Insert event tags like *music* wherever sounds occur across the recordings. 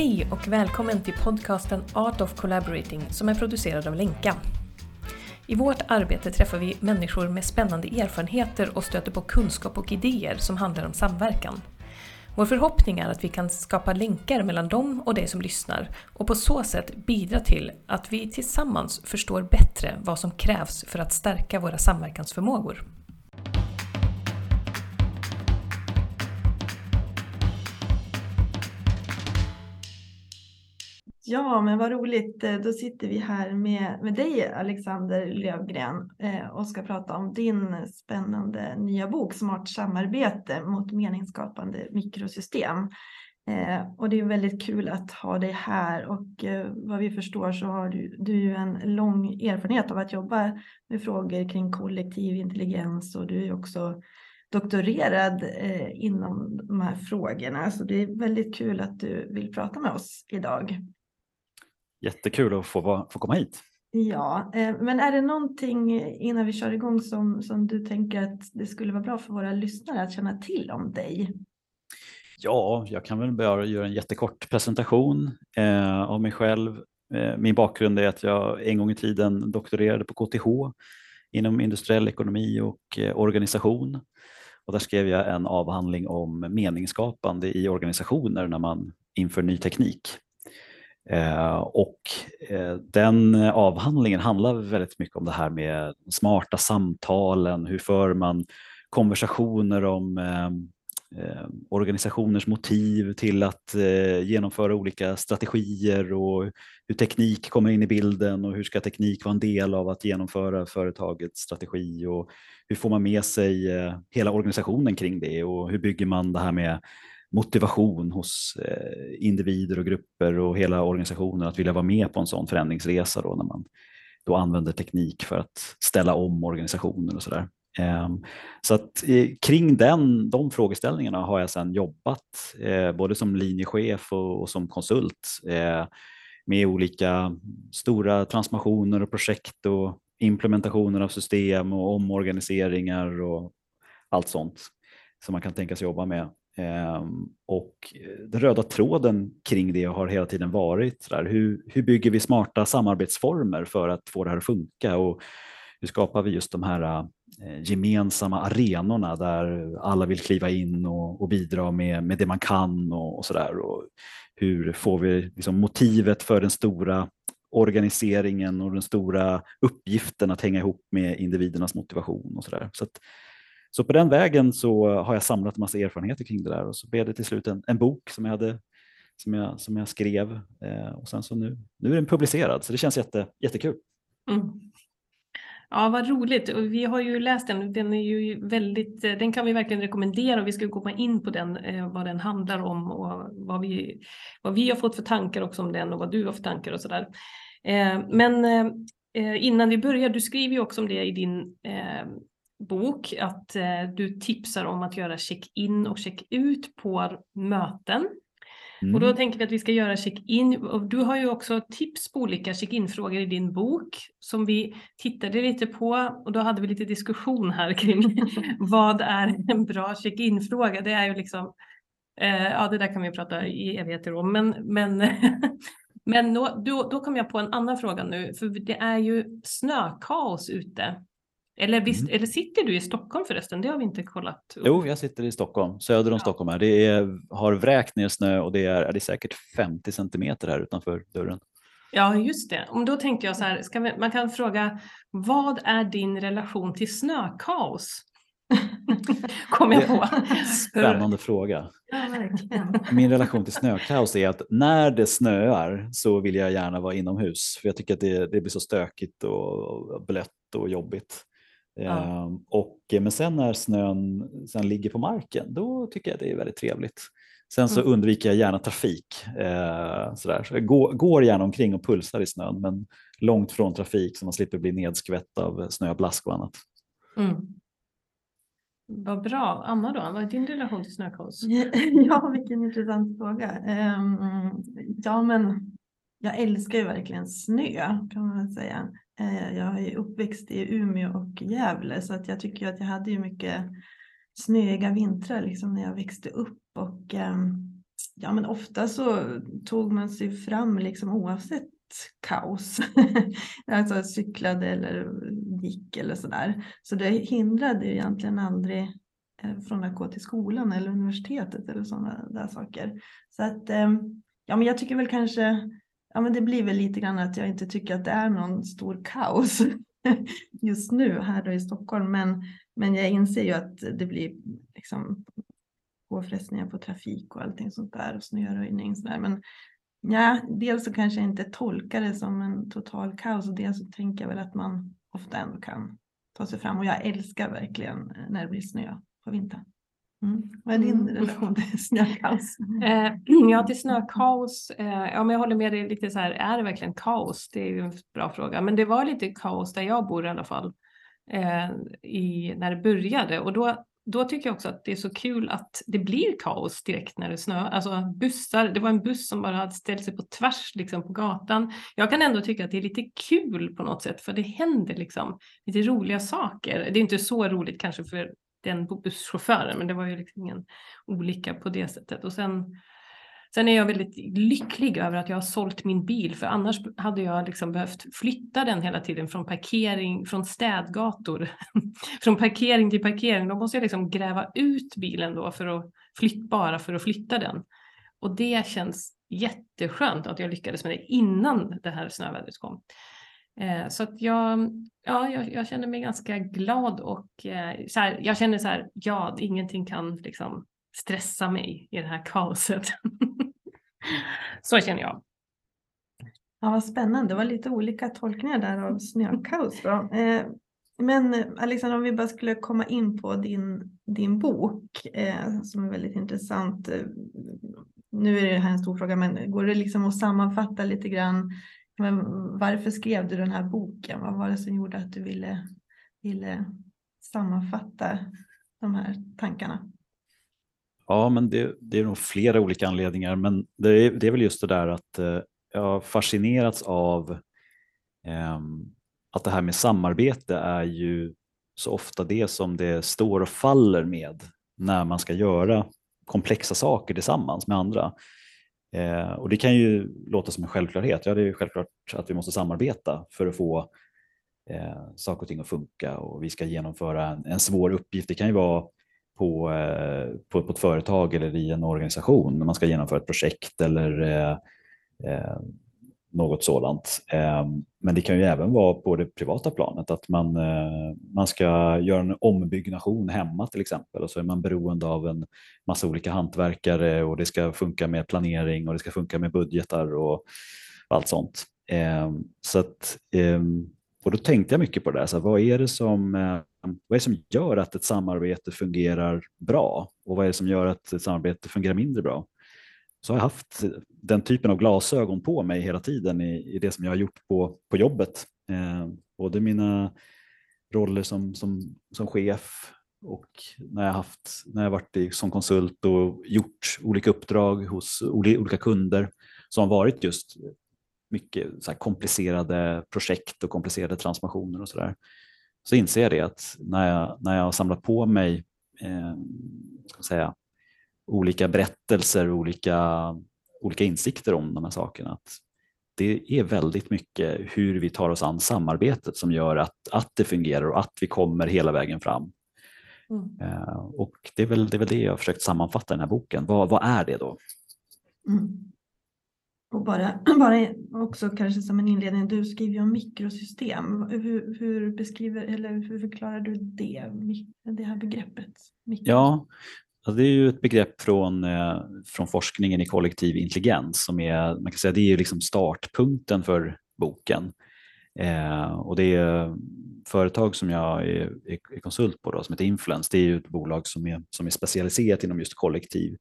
Hej och välkommen till podcasten Art of Collaborating som är producerad av Lenka. I vårt arbete träffar vi människor med spännande erfarenheter och stöter på kunskap och idéer som handlar om samverkan. Vår förhoppning är att vi kan skapa länkar mellan dem och dig som lyssnar och på så sätt bidra till att vi tillsammans förstår bättre vad som krävs för att stärka våra samverkansförmågor. Ja, men vad roligt. Eh, då sitter vi här med, med dig, Alexander Lövgren, eh, och ska prata om din spännande nya bok Smart samarbete mot meningsskapande mikrosystem. Eh, och det är väldigt kul att ha dig här och vad vi förstår så har du, du en lång erfarenhet av att jobba med frågor kring kollektiv intelligens och du är också doktorerad inom de här frågorna. Så det är väldigt kul att du vill prata med oss idag. Jättekul att få, få komma hit. Ja, eh, men är det någonting innan vi kör igång som, som du tänker att det skulle vara bra för våra lyssnare att känna till om dig? Ja, jag kan väl bara göra en jättekort presentation eh, av mig själv. Eh, min bakgrund är att jag en gång i tiden doktorerade på KTH inom industriell ekonomi och eh, organisation. Och där skrev jag en avhandling om meningsskapande i organisationer när man inför ny teknik. Eh, och eh, den eh, avhandlingen handlar väldigt mycket om det här med smarta samtalen, hur för man konversationer om eh, organisationers motiv till att eh, genomföra olika strategier och hur teknik kommer in i bilden och hur ska teknik vara en del av att genomföra företagets strategi och hur får man med sig eh, hela organisationen kring det och hur bygger man det här med motivation hos eh, individer och grupper och hela organisationen att vilja vara med på en sån förändringsresa då när man då använder teknik för att ställa om organisationen och sådär. Ehm, så att eh, kring den, de frågeställningarna har jag sedan jobbat eh, både som linjechef och, som konsult eh, med olika stora transformationer och projekt och implementationer av system och omorganiseringar och allt sånt som man kan tänka sig jobba med. Ehm, och eh, den röda tråden kring det har hela tiden varit där, hur, hur bygger vi smarta samarbetsformer för att få det här att funka och hur skapar vi just de här eh, gemensamma arenorna där alla vill kliva in och, och bidra med, med det man kan och, och sådär. Hur får vi liksom motivet för den stora organiseringen och den stora uppgiften att hänga ihop med individernas motivation och sådär. Så, så så på den vägen så har jag samlat massa erfarenheter kring det där och så blev det till slut en, en bok som jag, hade, som jag, som jag skrev eh, och sen så nu, nu är den publicerad så det känns jätte, jättekul. Mm. Ja, vad roligt. Och vi har ju läst den. Den, är ju väldigt, eh, den kan vi verkligen rekommendera och vi ska komma in på den, eh, vad den handlar om och vad vi, vad vi har fått för tankar också om den och vad du har för tankar och sådär. där. men innan vi börjar, du skriver ju också om det i din bok att eh, du tipsar om att göra check-in och check-ut på möten. Mm. Och då tänker vi att vi ska göra check-in. Du har ju också tips på olika check-in-frågor i din bok som vi tittade lite på och då hade vi lite diskussion här kring *laughs* vad är en bra check-in-fråga? Det är ju liksom, eh, ja det där kan vi prata i evigheter om, men, men *laughs* Men då, då, då kom jag på en annan fråga nu, för det är ju snökaos ute eller, visst, mm. eller sitter du i Stockholm förresten? Det har vi inte kollat. Upp. Jo, jag sitter i Stockholm, söder om ja. Stockholm. Här. Det är, har vräkt ner snö och det är, det är säkert 50 centimeter här utanför dörren. Ja, just det. Om då tänkte jag så här, vi, man kan fråga, vad är din relation till snökaos? *laughs* Kom jag på. Spännande fråga. Min relation till snökaos är att när det snöar så vill jag gärna vara inomhus för jag tycker att det, det blir så stökigt och blött och jobbigt. Ja. Ehm, och, men sen när snön sen ligger på marken, då tycker jag det är väldigt trevligt. Sen så mm. undviker jag gärna trafik. Eh, sådär. Så jag går, går gärna omkring och pulsar i snön, men långt från trafik så man slipper bli nedskvätt av snöblask och annat. Mm. Vad bra. Anna då, vad är din relation till snökaos? *laughs* Ja, vilken intressant fråga. Um, ja, men jag älskar ju verkligen snö kan man väl säga. Eh, jag är uppväxt i Umeå och Gävle så att jag tycker att jag hade ju mycket snöiga vintrar liksom när jag växte upp och ehm, ja men ofta så tog man sig fram liksom oavsett kaos. *laughs* alltså cyklade eller gick eller sådär. Så det hindrade ju egentligen aldrig eh, från att gå till skolan eller universitetet eller sådana där saker. Så att ehm, ja men jag tycker väl kanske ja men det blir väl lite grann att jag inte tycker att det är någon stor kaos *laughs* just nu här då i Stockholm. Men, men jag inser ju att det blir liksom påfrestningar på trafik och allting sånt där och snöröjning. Så där. Men ja, dels så kanske jag inte tolkar det som en total kaos och dels så tänker jag väl att man ofta ändå kan ta sig fram och jag älskar verkligen när det blir snö på vintern. Mm. Vad är din mm. relation till *laughs* snökaos? Eh, *clears throat* ja, till snökaos. Eh, ja, men jag håller med dig lite så här, är det verkligen kaos? Det är ju en bra fråga, men det var lite kaos där jag bor i alla fall. Eh, i, när det började och då, då tycker jag också att det är så kul att det blir kaos direkt när det snöar. Alltså bussar, det var en buss som bara hade ställt sig på tvärs liksom på gatan. Jag kan ändå tycka att det är lite kul på något sätt för det händer liksom lite roliga saker. Det är inte så roligt kanske för den busschauffören, men det var ju liksom ingen olycka på det sättet. Och sen, sen är jag väldigt lycklig över att jag har sålt min bil, för annars hade jag liksom behövt flytta den hela tiden från parkering, från städgator, *laughs* från parkering till parkering. Då måste jag liksom gräva ut bilen då för att flytt, bara för att flytta den. Och det känns jätteskönt att jag lyckades med det innan det här snövädret kom. Eh, så att jag, ja, jag, jag, känner mig ganska glad och eh, så här, jag känner så här, ja, ingenting kan liksom stressa mig i det här kaoset. *laughs* så känner jag. Ja, vad spännande. Det var lite olika tolkningar där av snökaos. Då. Eh, men Alexandra, om vi bara skulle komma in på din, din bok som är väldigt intressant. Nu är det här en stor fråga, men går det liksom att sammanfatta lite grann men varför skrev du den här boken? Vad var det som gjorde att du ville, ville sammanfatta de här tankarna? Ja, men det, det är nog flera olika anledningar, men det är, det är väl just det där att eh, jag har fascinerats av eh, att det här med samarbete är ju så ofta det som det står och faller med när man ska göra komplexa saker tillsammans med andra. Eh, och det kan ju låta som en självklarhet. Ja, det är ju självklart att vi måste samarbeta för att få eh, saker och ting att funka och vi ska genomföra en, en svår uppgift. Det kan ju vara på, eh, på, på, ett företag eller i en organisation när man ska genomföra ett projekt eller eh, eh något sådant. Ehm, men det kan ju även vara på det privata planet, att man, eh, man ska göra en ombyggnation hemma till exempel och så är man beroende av en massa olika hantverkare och det ska funka med planering och det ska funka med budgetar och allt sånt. Ehm, så att, ehm, och då tänkte jag mycket på det där, så här, vad, är det som, vad är det som gör att ett samarbete fungerar bra och vad är det som gör att ett samarbete fungerar mindre bra? Så har jag haft den typen av glasögon på mig hela tiden i, i det som jag har gjort på, på jobbet. Eh, både mina roller som, som, som chef och när jag, haft, när jag varit i, som konsult och gjort olika uppdrag hos olika kunder som har varit just mycket så komplicerade projekt och komplicerade transformationer och sådär. Så inser jag det att när jag, när jag har samlat på mig eh, ska säga, olika berättelser och olika, olika insikter om de här sakerna. Att det är väldigt mycket hur vi tar oss an samarbetet som gör att, att det fungerar och att vi kommer hela vägen fram. Mm. Uh, och det är, väl, det är väl det jag har försökt sammanfatta i den här boken. Vad, vad är det då? Mm. Och bara, *clears throat* bara också kanske som en inledning, du skriver ju om mikrosystem. Hur, hur beskriver eller hur förklarar du det, det här begreppet? Mikros. Ja, Ja, det är ju ett begrepp från, eh, från forskningen i kollektiv intelligens som är, man kan säga, det är liksom startpunkten för boken. Eh, och det är företag som jag är, är konsult på då, som heter Influence. Det är ju ett bolag som är, som är specialiserat inom just kollektiv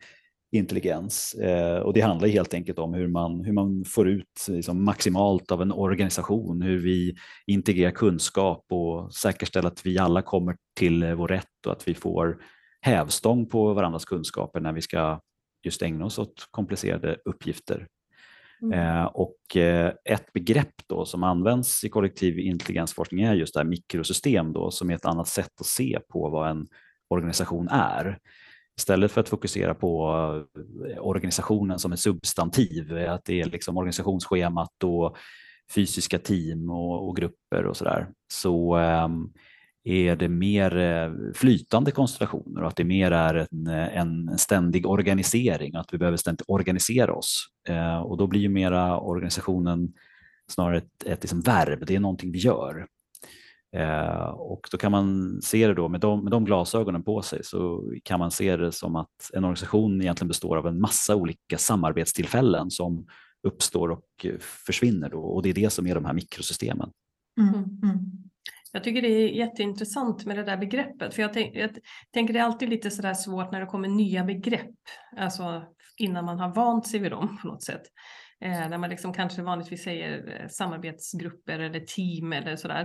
intelligens. Eh, och det handlar helt enkelt om hur man, hur man får ut liksom maximalt av en organisation, hur vi integrerar kunskap och säkerställer att vi alla kommer till vår rätt och att vi får hävstång på varandras kunskaper när vi ska just ägna oss åt komplicerade uppgifter. Mm. Eh, och eh, ett begrepp då som används i kollektiv intelligensforskning är just det här mikrosystem då, som är ett annat sätt att se på vad en organisation är. istället för att fokusera på organisationen som ett substantiv, att det är liksom organisationsschemat och fysiska team och, och grupper och sådär, så um, är det mer eh, flytande konstellationer och att det mer är en, eh, en ständig organisering, att vi behöver ständigt organisera oss. Eh, och då blir ju mera organisationen snarare ett, ett liksom verb, det är någonting vi gör. Eh, och då kan man se det då med de, med de glasögonen på sig så kan man se det som att en organisation egentligen består av en massa olika samarbetstillfällen som uppstår och eh, försvinner då och det är det som är de här mikrosystemen. Mm. Mm. Jag tycker det är jätteintressant med det där begreppet, för jag, tänk, jag tänker det är alltid lite sådär svårt när det kommer nya begrepp, alltså innan man har vant sig vid dem på något sätt. Eh, när man liksom kanske vanligtvis säger eh, samarbetsgrupper eller team eller sådär.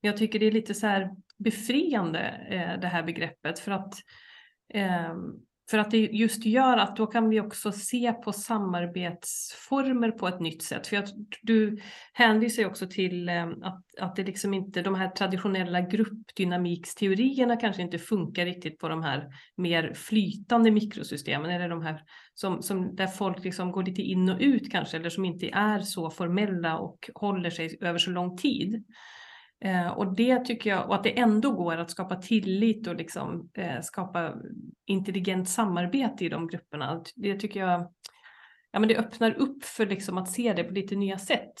Men jag tycker det är lite så här befriande eh, det här begreppet för att eh, för att det just gör att då kan vi också se på samarbetsformer på ett nytt sätt. För att du hänvisar ju också till eh, att, att det liksom inte, de här traditionella gruppdynamiksteorierna kanske inte funkar riktigt på de här mer flytande mikrosystemen. Eller de här som, som, där folk liksom går lite in och ut kanske, eller som inte är så formella och håller sig över så lång tid. Eh, och det tycker jag, och att det ändå går att skapa tillit och liksom, eh, skapa intelligent samarbete i de grupperna. Det tycker jag, ja men det öppnar upp för liksom att se det på lite nya sätt.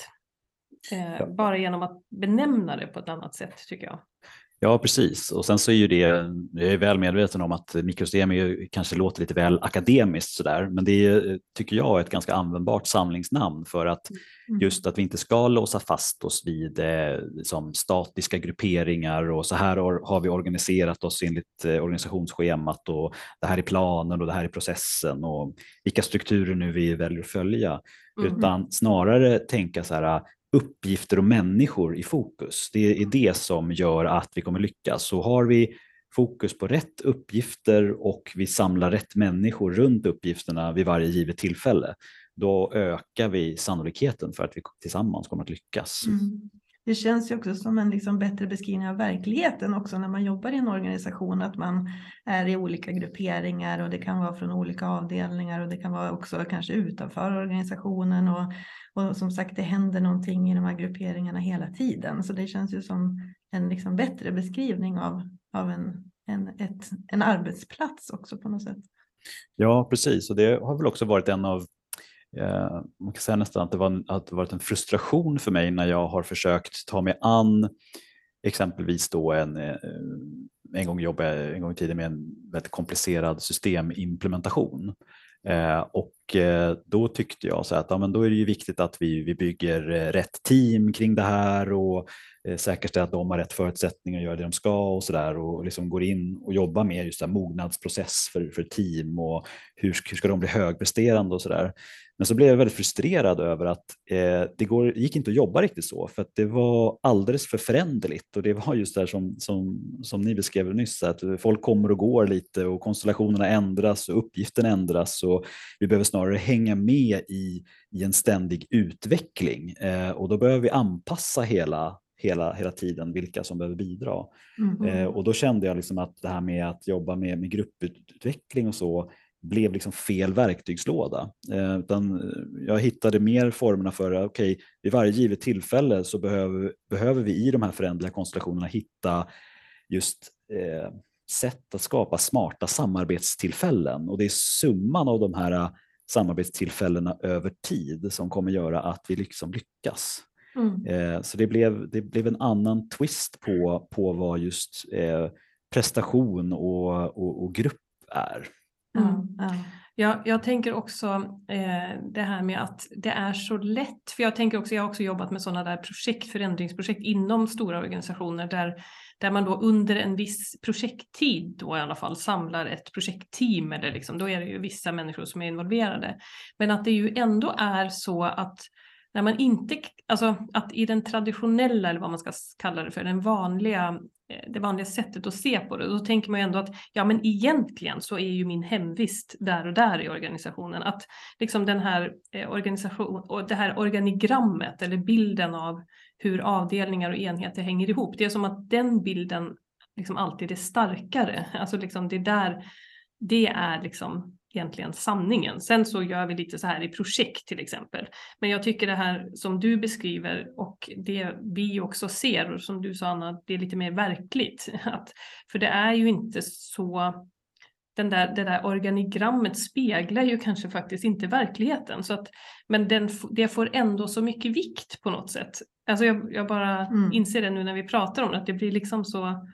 Eh, ja. Bara genom att benämna det på ett annat sätt tycker jag. Ja, precis. Och sen så är ju det, jag är väl medveten om att mikrosystem är, kanske låter lite väl akademiskt sådär, men det är, tycker jag är ett ganska användbart samlingsnamn för att mm. just att vi inte ska låsa fast oss vid eh, som statiska grupperingar och så här har, har vi organiserat oss enligt eh, organisationsschemat och det här är planen och det här är processen och vilka strukturer nu vi väljer att följa, mm. utan snarare tänka så här uppgifter och människor i fokus. Det är det som gör att vi kommer lyckas. Så har vi fokus på rätt uppgifter och vi samlar rätt människor runt uppgifterna vid varje givet tillfälle, då ökar vi sannolikheten för att vi tillsammans kommer att lyckas. Mm. Det känns ju också som en liksom bättre beskrivning av verkligheten också när man jobbar i en organisation, att man är i olika grupperingar och det kan vara från olika avdelningar och det kan vara också kanske utanför organisationen och och som sagt, det händer någonting i de här grupperingarna hela tiden. Så det känns ju som en liksom bättre beskrivning av, av en, en, ett, en arbetsplats också på något sätt. Ja, precis. Och det har väl också varit en av Eh, man kan säga nästan att det, var, att det varit en frustration för mig när jag har försökt ta mig an exempelvis då en, eh, eh, en gång jobbade en gång i tiden med en väldigt komplicerad systemimplementation. Eh, och eh, då tyckte jag så att ja, men då är det ju viktigt att vi, vi bygger eh, rätt team kring det här och eh, säkerställer att de har rätt förutsättningar att göra det de ska och så där och liksom går in och jobbar med just en mognadsprocess för, för team och hur, hur ska de bli högpresterande och så där. Men så blev jag väldigt frustrerad över att eh, det går, gick inte att jobba riktigt så för att det var alldeles för föränderligt och det var just det här som, som, som ni beskrev nyss, att folk kommer och går lite och konstellationerna ändras och uppgiften ändras och vi behöver snarare hänga med i, i en ständig utveckling eh, och då behöver vi anpassa hela hela, hela tiden vilka som behöver bidra. Mm. Eh, och då kände jag liksom att det här med att jobba med, med grupputveckling och så blev liksom fel verktygslåda. Eh, utan jag hittade mer formerna för att okay, vid varje givet tillfälle så behöver, behöver vi i de här förändliga konstellationerna hitta just eh, sätt att skapa smarta samarbetstillfällen och det är summan av de här eh, samarbetstillfällena över tid som kommer göra att vi liksom lyckas. Mm. Eh, så det blev, det blev en annan twist på, på vad just eh, prestation och, och, och grupp är. Mm. Ja, jag tänker också eh, det här med att det är så lätt, för jag tänker också, jag har också jobbat med sådana där projekt, förändringsprojekt inom stora organisationer där, där man då under en viss projekttid då i alla fall samlar ett projektteam eller liksom, då är det ju vissa människor som är involverade. Men att det ju ändå är så att när man inte, alltså att i den traditionella, eller vad man ska kalla det för, den vanliga, eh, det vanliga sättet att se på det, då tänker man ju ändå att ja men egentligen så är ju min hemvist där och där i organisationen. Att liksom den här organisationen, organisation det här organigrammet eller bilden av hur avdelningar och enheter hänger ihop, det är som att den bilden liksom alltid är starkare. Alltså liksom det där Det är liksom egentligen sanningen. Sen så gör vi lite så här i projekt till exempel. Men jag tycker det här som du beskriver och det vi också ser och som du sa Anna, det är lite mer verkligt. Att, för det är ju inte så den där, det där organigrammet speglar ju kanske faktiskt inte verkligheten. Så att, men den, det får ändå så mycket vikt på något sätt. Alltså jag, jag bara mm. inser det nu när vi pratar om det, att det blir liksom så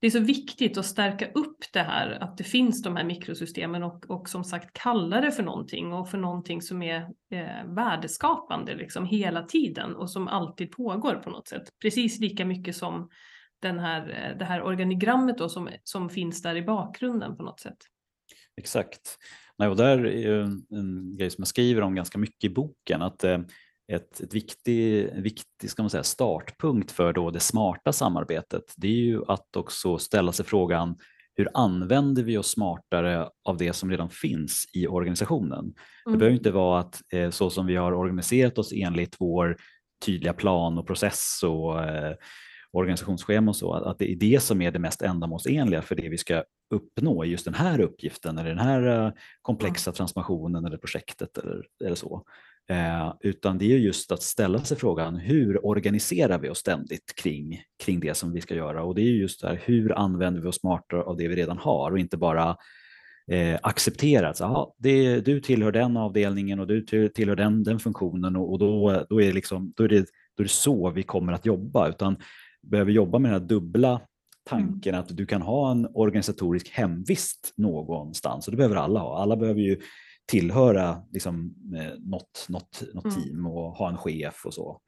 det är så viktigt att stärka upp det här, att det finns de här mikrosystemen och, och som sagt kalla det för någonting och för någonting som är eh, värdeskapande liksom hela tiden och som alltid pågår på något sätt. Precis lika mycket som den här, eh, det här organigrammet då som, som finns där i bakgrunden på något sätt. Exakt. Nej, och där är en grej som jag skriver om ganska mycket i boken, att eh, ett, ett viktig, viktig ska man säga, startpunkt för då det smarta samarbetet, det är ju att också ställa sig frågan hur använder vi oss smartare av det som redan finns i organisationen? Mm. Det behöver inte vara att eh, så som vi har organiserat oss enligt vår tydliga plan och process och eh, organisationsschema och så, att det är det som är det mest ändamålsenliga för det vi ska uppnå i just den här uppgiften eller den här eh, komplexa transformationen eller projektet eller, eller så. Eh, utan det är just att ställa sig frågan hur organiserar vi oss ständigt kring, kring det som vi ska göra och det är just där hur använder vi oss smartare av det vi redan har och inte bara eh, acceptera att aha, det, du tillhör den avdelningen och du tillhör den, den funktionen och, och då, då, är liksom, då, är det, då är det så vi kommer att jobba utan behöver jobba med den här dubbla tanken mm. att du kan ha en organisatorisk hemvist någonstans och det behöver alla ha. Alla behöver ju tillhöra liksom, eh, något, något, något mm. team och ha en chef och så.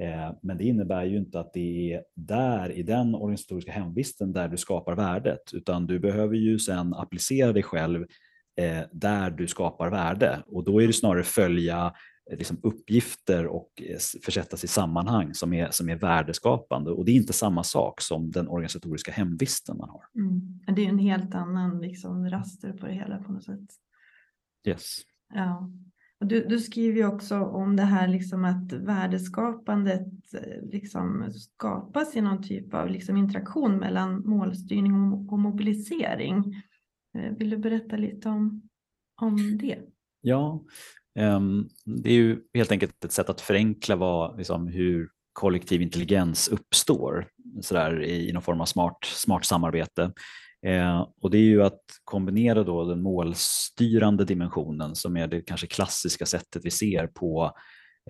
Eh, men det innebär ju inte att det är där i den organisatoriska hemvisten där du skapar värdet, utan du behöver ju sen applicera dig själv eh, där du skapar värde och då är det snarare följa liksom uppgifter och försättas i sammanhang som är, som är värdeskapande och det är inte samma sak som den organisatoriska hemvisten man har. Mm. Det är en helt annan liksom, raster på det hela på något sätt. Yes. Ja. Och du, du skriver ju också om det här liksom att värdeskapandet eh, liksom skapas i någon typ av liksom interaktion mellan målstyrning och mobilisering. Eh, vill du berätta lite om, om det? Ja, um, det är ju helt enkelt ett sätt att förenkla vad, liksom, hur kollektiv intelligens uppstår så där, i någon form av smart, smart samarbete. Eh, och det är ju att kombinera då den målstyrande dimensionen som är det kanske klassiska sättet vi ser på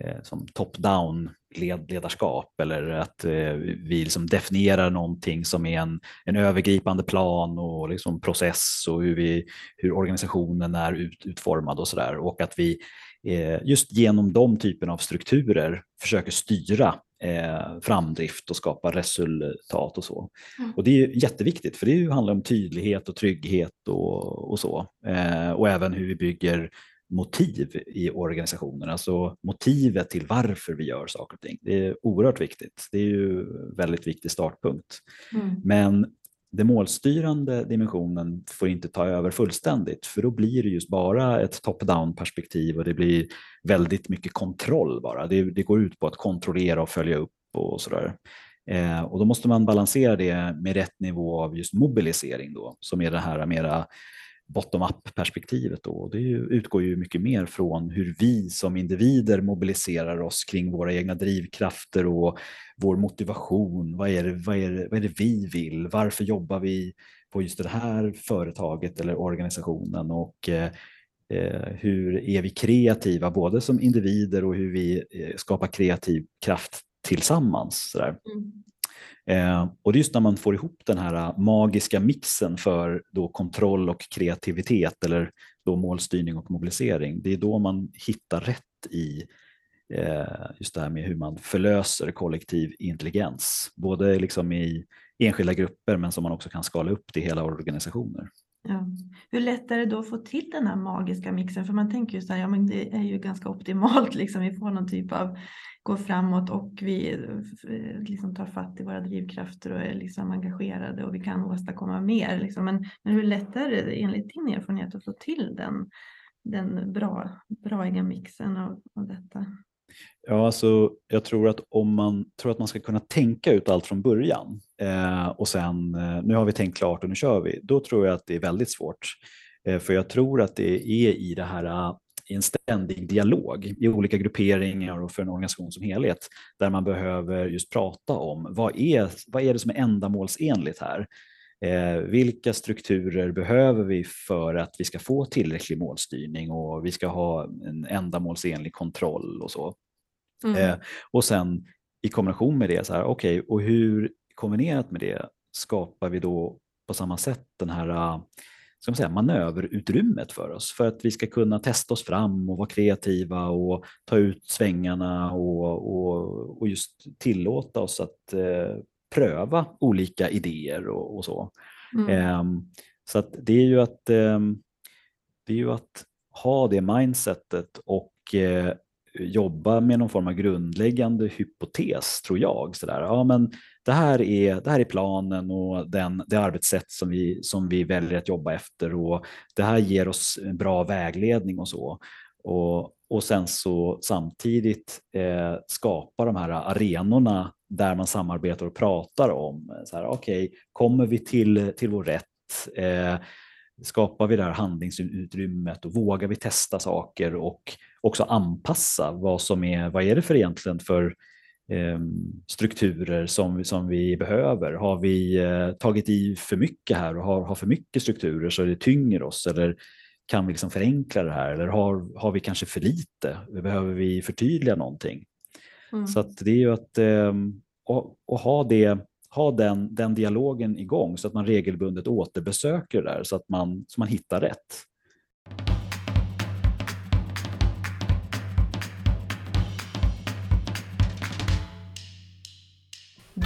eh, som top-down led, ledarskap eller att eh, vi liksom definierar någonting som är en, en övergripande plan och liksom process och hur, vi, hur organisationen är ut, utformad och sådär. Och att vi eh, just genom de typen av strukturer försöker styra eh, framdrift och skapa resultat och så. Mm. Och det är jätteviktigt för det handlar om tydlighet och trygghet och, och så. Eh, och även hur vi bygger motiv i organisationen, alltså motivet till varför vi gör saker och ting. Det är oerhört viktigt. Det är ju en väldigt viktig startpunkt. Mm. Men den målstyrande dimensionen får inte ta över fullständigt för då blir det just bara ett top-down perspektiv och det blir väldigt mycket kontroll bara. Det, det går ut på att kontrollera och följa upp och sådär. Eh, och då måste man balansera det med rätt nivå av just mobilisering då, som är det här mera bottom-up perspektivet. och Det utgår ju mycket mer från hur vi som individer mobiliserar oss kring våra egna drivkrafter och vår motivation. Vad är det, vad är det, vad är det vi vill? Varför jobbar vi på just det här företaget eller organisationen? Och eh, eh hur är vi kreativa både som individer och hur vi eh, skapar kreativ kraft tillsammans. Mm. Eh, och det är just när man får ihop den här eh, magiska mixen för då kontroll och kreativitet eller då målstyrning och mobilisering. Det är då man hittar rätt i eh, just det här med hur man förlöser kollektiv intelligens. Både liksom i enskilda grupper men som man också kan skala upp till hela organisationer. Ja. Hur lätt är det då att få till den här magiska mixen? För man tänker ju så här, ja men det är ju ganska optimalt *laughs* liksom. Vi får någon typ av går framåt och vi eh, liksom tar fatt i våra drivkrafter och är liksom engagerade och vi kan åstadkomma mer. Liksom. Men, men hur lätt är det enligt din erfarenhet att få till den, den bra, braiga mixen av, av detta? Ja, alltså, jag tror att om man tror att man ska kunna tänka ut allt från början eh, och sen eh, nu har vi tänkt klart och nu kör vi, då tror jag att det är väldigt svårt. Eh, för jag tror att det är i det här i en ständig dialog i olika grupperingar och för en organisation som helhet där man behöver just prata om vad är, vad är det som är ändamålsenligt här? Eh, vilka strukturer behöver vi för att vi ska få tillräcklig målstyrning och vi ska ha en ändamålsenlig kontroll och så. Mm. Eh, och sen i kombination med det, så här, okej, okay, och hur kombinerat med det skapar vi då på samma sätt den här ska man säga, manöverutrymmet för oss för att vi ska kunna testa oss fram och vara kreativa och ta ut svängarna och, och, och just tillåta oss att eh, pröva olika idéer och, och så. Mm. Eh, så att det är ju att, eh, det är ju att ha det mindsetet och eh, jobba med någon form av grundläggande hypotes tror jag. Så där, ja, men det, här är, det här är planen och den, det arbetssätt som vi, som vi väljer att jobba efter och det här ger oss bra vägledning och så. Och, och sen så samtidigt eh, skapa de här arenorna där man samarbetar och pratar om, så här, okay, kommer vi till, till vår rätt? Eh, skapar vi det här handlingsutrymmet och vågar vi testa saker och också anpassa vad som är, vad är det för egentligen för eh, strukturer som, som vi behöver? Har vi eh, tagit i för mycket här och har, har för mycket strukturer så det tynger oss eller kan vi liksom förenkla det här eller har, har vi kanske för lite? Behöver vi förtydliga någonting? Mm. Så att det är ju att eh, och, och ha det ha den, den dialogen igång så att man regelbundet återbesöker det där så att man, så man hittar rätt.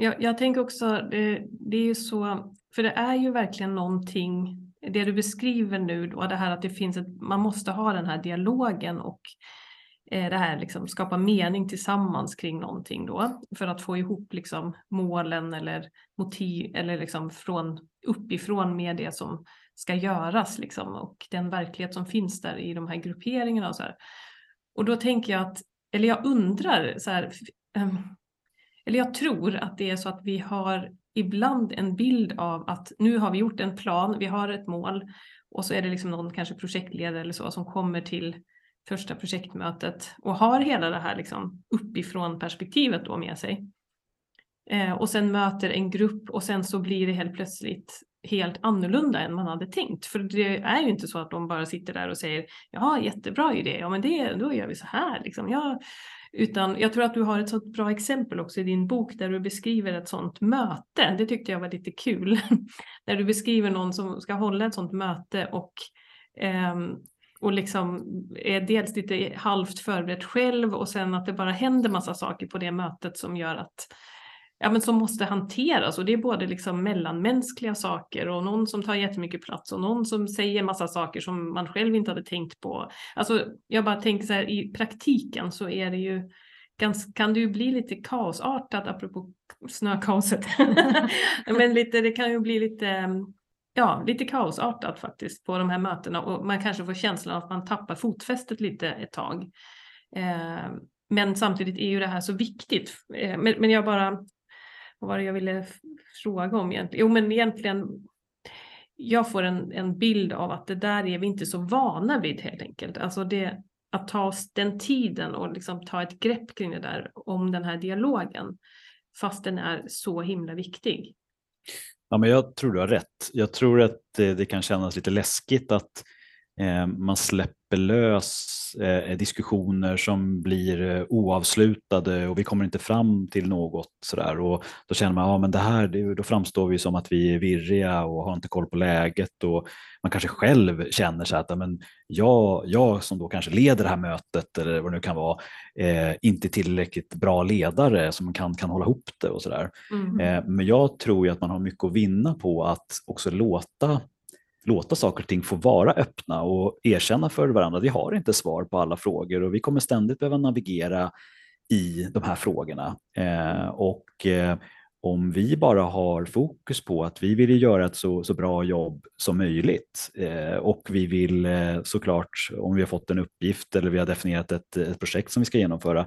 Jag, jag tänker också, det, det är ju så, för det är ju verkligen någonting, det du beskriver nu då, det här att det finns ett, man måste ha den här dialogen och eh, det här liksom skapa mening tillsammans kring någonting då för att få ihop liksom målen eller motiv eller liksom från uppifrån med det som ska göras liksom och den verklighet som finns där i de här grupperingarna och så här. Och då tänker jag att, eller jag undrar så här, ehm, eller jag tror att det är så att vi har ibland en bild av att nu har vi gjort en plan, vi har ett mål och så är det liksom någon kanske projektledare eller så som kommer till första projektmötet och har hela det här liksom uppifrån perspektivet då med sig. Eh, och sen möter en grupp och sen så blir det helt plötsligt helt annorlunda än man hade tänkt. För det är ju inte så att de bara sitter där och säger ja jättebra idé, ja men det, då gör vi så här. Liksom. Ja, utan jag tror att du har ett sådant bra exempel också i din bok där du beskriver ett sådant möte. Det tyckte jag var lite kul. *laughs* där du beskriver någon som ska hålla ett sådant möte och, eh, och liksom är dels lite halvt förberedd själv och sen att det bara händer massa saker på det mötet som gör att ja, men som måste hanteras och det är både liksom mellanmänskliga saker och någon som tar jättemycket plats och någon som säger massa saker som man själv inte hade tänkt på. Alltså jag bara tänker så här i praktiken så är det ju ganska, kan det ju bli lite kaosartat apropå snökaoset. *laughs* men lite, det kan ju bli lite ja, lite kaosartat faktiskt på de här mötena och man kanske får känslan att man tappar fotfästet lite ett tag. Eh, men samtidigt är ju det här så viktigt. Eh, men jag bara vad var det jag ville fråga om egentligen? Jo, men egentligen jag får en, en bild av att det där är vi inte så vana vid helt enkelt. Alltså det, att ta oss den tiden och liksom ta ett grepp kring det där om den här dialogen fast den är så himla viktig. Ja, men jag tror du har rätt. Jag tror att det, det kan kännas lite läskigt att eh, man släpper exempellös eh, diskussioner som blir eh, oavslutade och vi kommer inte fram till något sådär och då känner man, ja men det här, det, då framstår vi som att vi är virriga och har inte koll på läget och man kanske själv känner sig att men jag, jag som då kanske leder det här mötet eller vad det nu kan vara, eh, inte tillräckligt bra ledare som kan, kan hålla ihop det och sådär. Mm. Eh, men jag tror ju att man har mycket att vinna på att också låta låta saker och ting få vara öppna och erkänna för varandra att vi har inte svar på alla frågor och vi kommer ständigt behöva navigera i de här frågorna. Eh, och eh, om vi bara har fokus på att vi vill göra ett så, så bra jobb som möjligt eh, och vi vill eh, såklart, om vi har fått en uppgift eller vi har definierat ett, ett projekt som vi ska genomföra,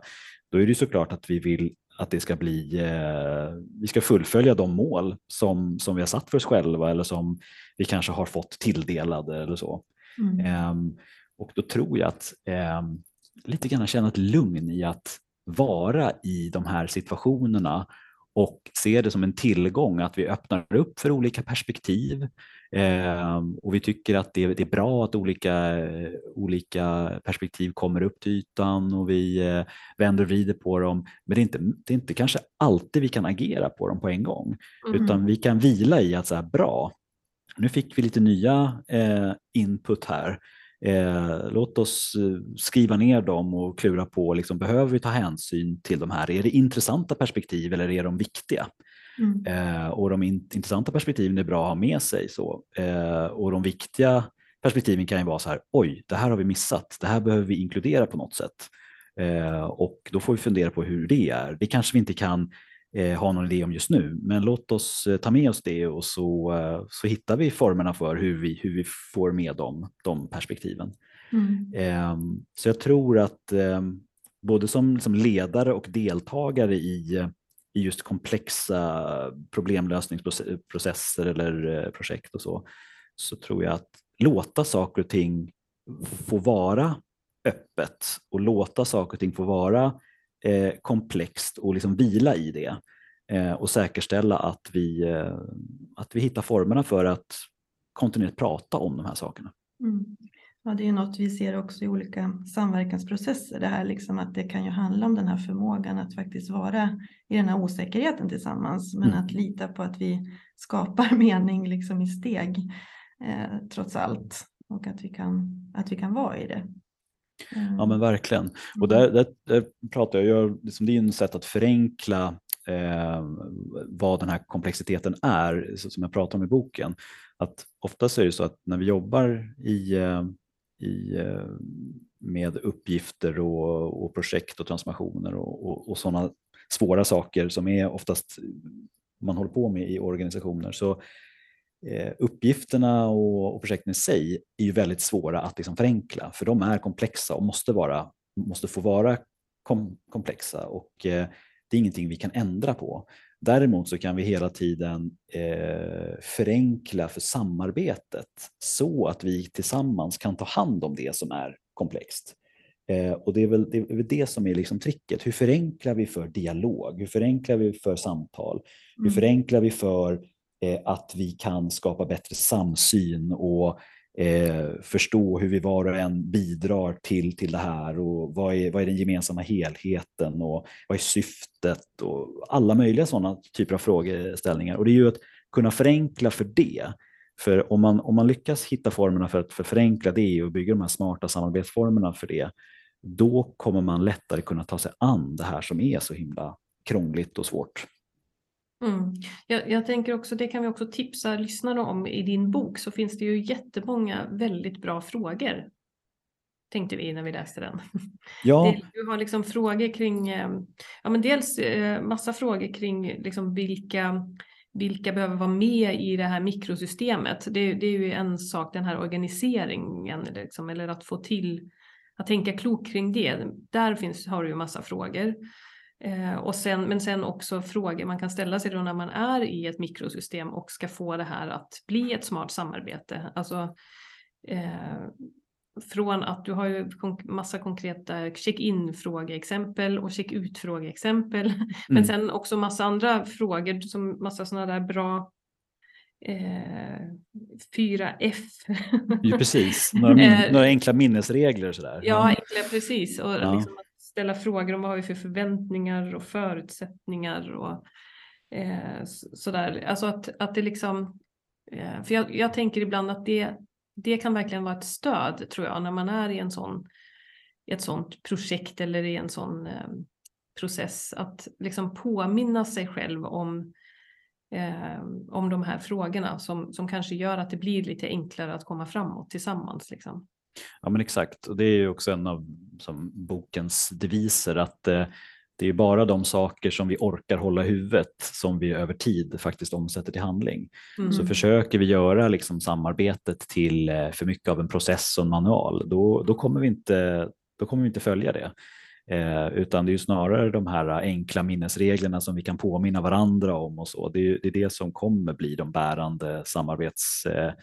då är det såklart att vi vill att det ska bli, eh, vi ska fullfölja de mål som, som vi har satt för oss själva eller som vi kanske har fått tilldelade eller så. Mm. Ehm, och då tror jag att ehm, lite grann känna ett lugn i att vara i de här situationerna och se det som en tillgång att vi öppnar upp för olika perspektiv. Ehm, och vi tycker att det, är bra att olika, olika perspektiv kommer upp till ytan och vi eh, vänder och vrider på dem. Men det är, inte, det är inte kanske alltid vi kan agera på dem på en gång, Mm. utan vi kan vila i att så här, bra, nu fick vi lite nya eh, input här. Eh, låt oss eh, skriva ner dem och klura på, liksom, behöver vi ta hänsyn till de här? Är det intressanta perspektiv eller är de viktiga? Mm. Eh, och de in intressanta perspektiven är bra att ha med sig. Så. Eh, och de viktiga perspektiven kan ju vara så här, oj, det här har vi missat, det här behöver vi inkludera på något sätt. Eh, och då får vi fundera på hur det är. Det kanske vi inte kan eh, ha någon idé om just nu, men låt oss eh, ta med oss det och så, eh, så hittar vi formerna för hur vi, hur vi får med dem, de perspektiven. Mm. Ehm, Så jag tror att ehm, både som, som ledare och deltagare i, i just komplexa problemlösningsprocesser eller eh, projekt och så, så tror jag att låta saker och ting få vara öppet och låta saker och ting få vara eh, komplext och liksom vila i det eh, och säkerställa att vi, eh, att vi hittar formerna för att kontinuerligt prata om de här sakerna. Mm. Ja, det är ju något vi ser också i olika samverkansprocesser. Det här liksom att det kan ju handla om den här förmågan att faktiskt vara i den här osäkerheten tillsammans. Men Mm. att lita på att vi skapar *laughs* mening liksom i steg eh, trots allt. Och att vi kan, att vi kan vara i det. Mm. Ja men verkligen. Och där, där, där pratar jag, jag liksom, det är ju ett sätt att förenkla eh, vad den här komplexiteten är, som jag pratar om i boken. Att oftast är det så att när vi jobbar i, eh, i, eh, med uppgifter och, och projekt och transformationer och, och, och sådana svåra saker som är oftast eh, man håller på med i organisationer så eh, uppgifterna och, och projekten i sig är ju väldigt svåra att liksom förenkla för de är komplexa och måste, vara, måste få vara kom, komplexa och eh, det är ingenting vi kan ändra på. Däremot så kan vi hela tiden eh, förenkla för samarbetet så att vi tillsammans kan ta hand om det som är komplext. Eh, och det är, väl, det är väl det som är liksom tricket. Hur förenklar vi för dialog? Hur förenklar vi för samtal? Hur Mm. förenklar vi för eh, att vi kan skapa bättre samsyn och eh, förstå hur vi var och en bidrar till, till det här och vad är, vad är den gemensamma helheten och vad är syftet och alla möjliga sådana typer av frågeställningar. Och det är ju att kunna förenkla för det. För om man, om man lyckas hitta formerna för att för förenkla det och bygga de här smarta samarbetsformerna för det, då kommer man lättare kunna ta sig an det här som är så himla krångligt och svårt. Mm. Jag, jag tänker också, det kan vi också tipsa lyssnarna om i din bok, så finns det ju jättemånga väldigt bra frågor. Tänkte vi när vi läste den. *laughs* Ja, du har liksom frågor kring, eh, ja men dels eh, massa frågor kring liksom vilka, vilka behöver vara med i det här mikrosystemet. Det, det är ju en sak, den här organiseringen, liksom, eller att få till, att tänka klokt kring det. Där finns, har du ju massa frågor. Eh, och sen, men sen också frågor man kan ställa sig då när man är i ett mikrosystem och ska få det här att bli ett smart samarbete. Alltså, eh, från att du har ju massa konkreta check-in frågeexempel och check-ut frågeexempel. *laughs* Men Mm. sen också massa andra frågor, som massa sådana där bra eh, 4F. Ja, precis, *laughs* några, min, Eh, några enkla minnesregler sådär. Ja, enkla, precis. Och Ja. liksom ställa frågor om vad har vi för förväntningar och förutsättningar och eh, sådär. Alltså att, att det liksom, eh, för jag, jag tänker ibland att det, det kan verkligen vara ett stöd tror jag när man är i en sån, i ett sånt projekt eller i en sån eh, process. Att liksom påminna sig själv om eh, om de här frågorna som, som kanske gör att det blir lite enklare att komma framåt tillsammans. Liksom. Ja men exakt och det är ju också en av som, bokens deviser att eh, det är bara de saker som vi orkar hålla i huvudet som vi över tid faktiskt omsätter till handling. Mm. Så försöker vi göra liksom samarbetet till eh, för mycket av en process och en manual, då, då, kommer, vi inte, då kommer vi inte följa det. Eh, utan det är snarare de här enkla minnesreglerna som vi kan påminna varandra om och så. Det är, det, är det som kommer bli de bärande samarbetsformerna eh,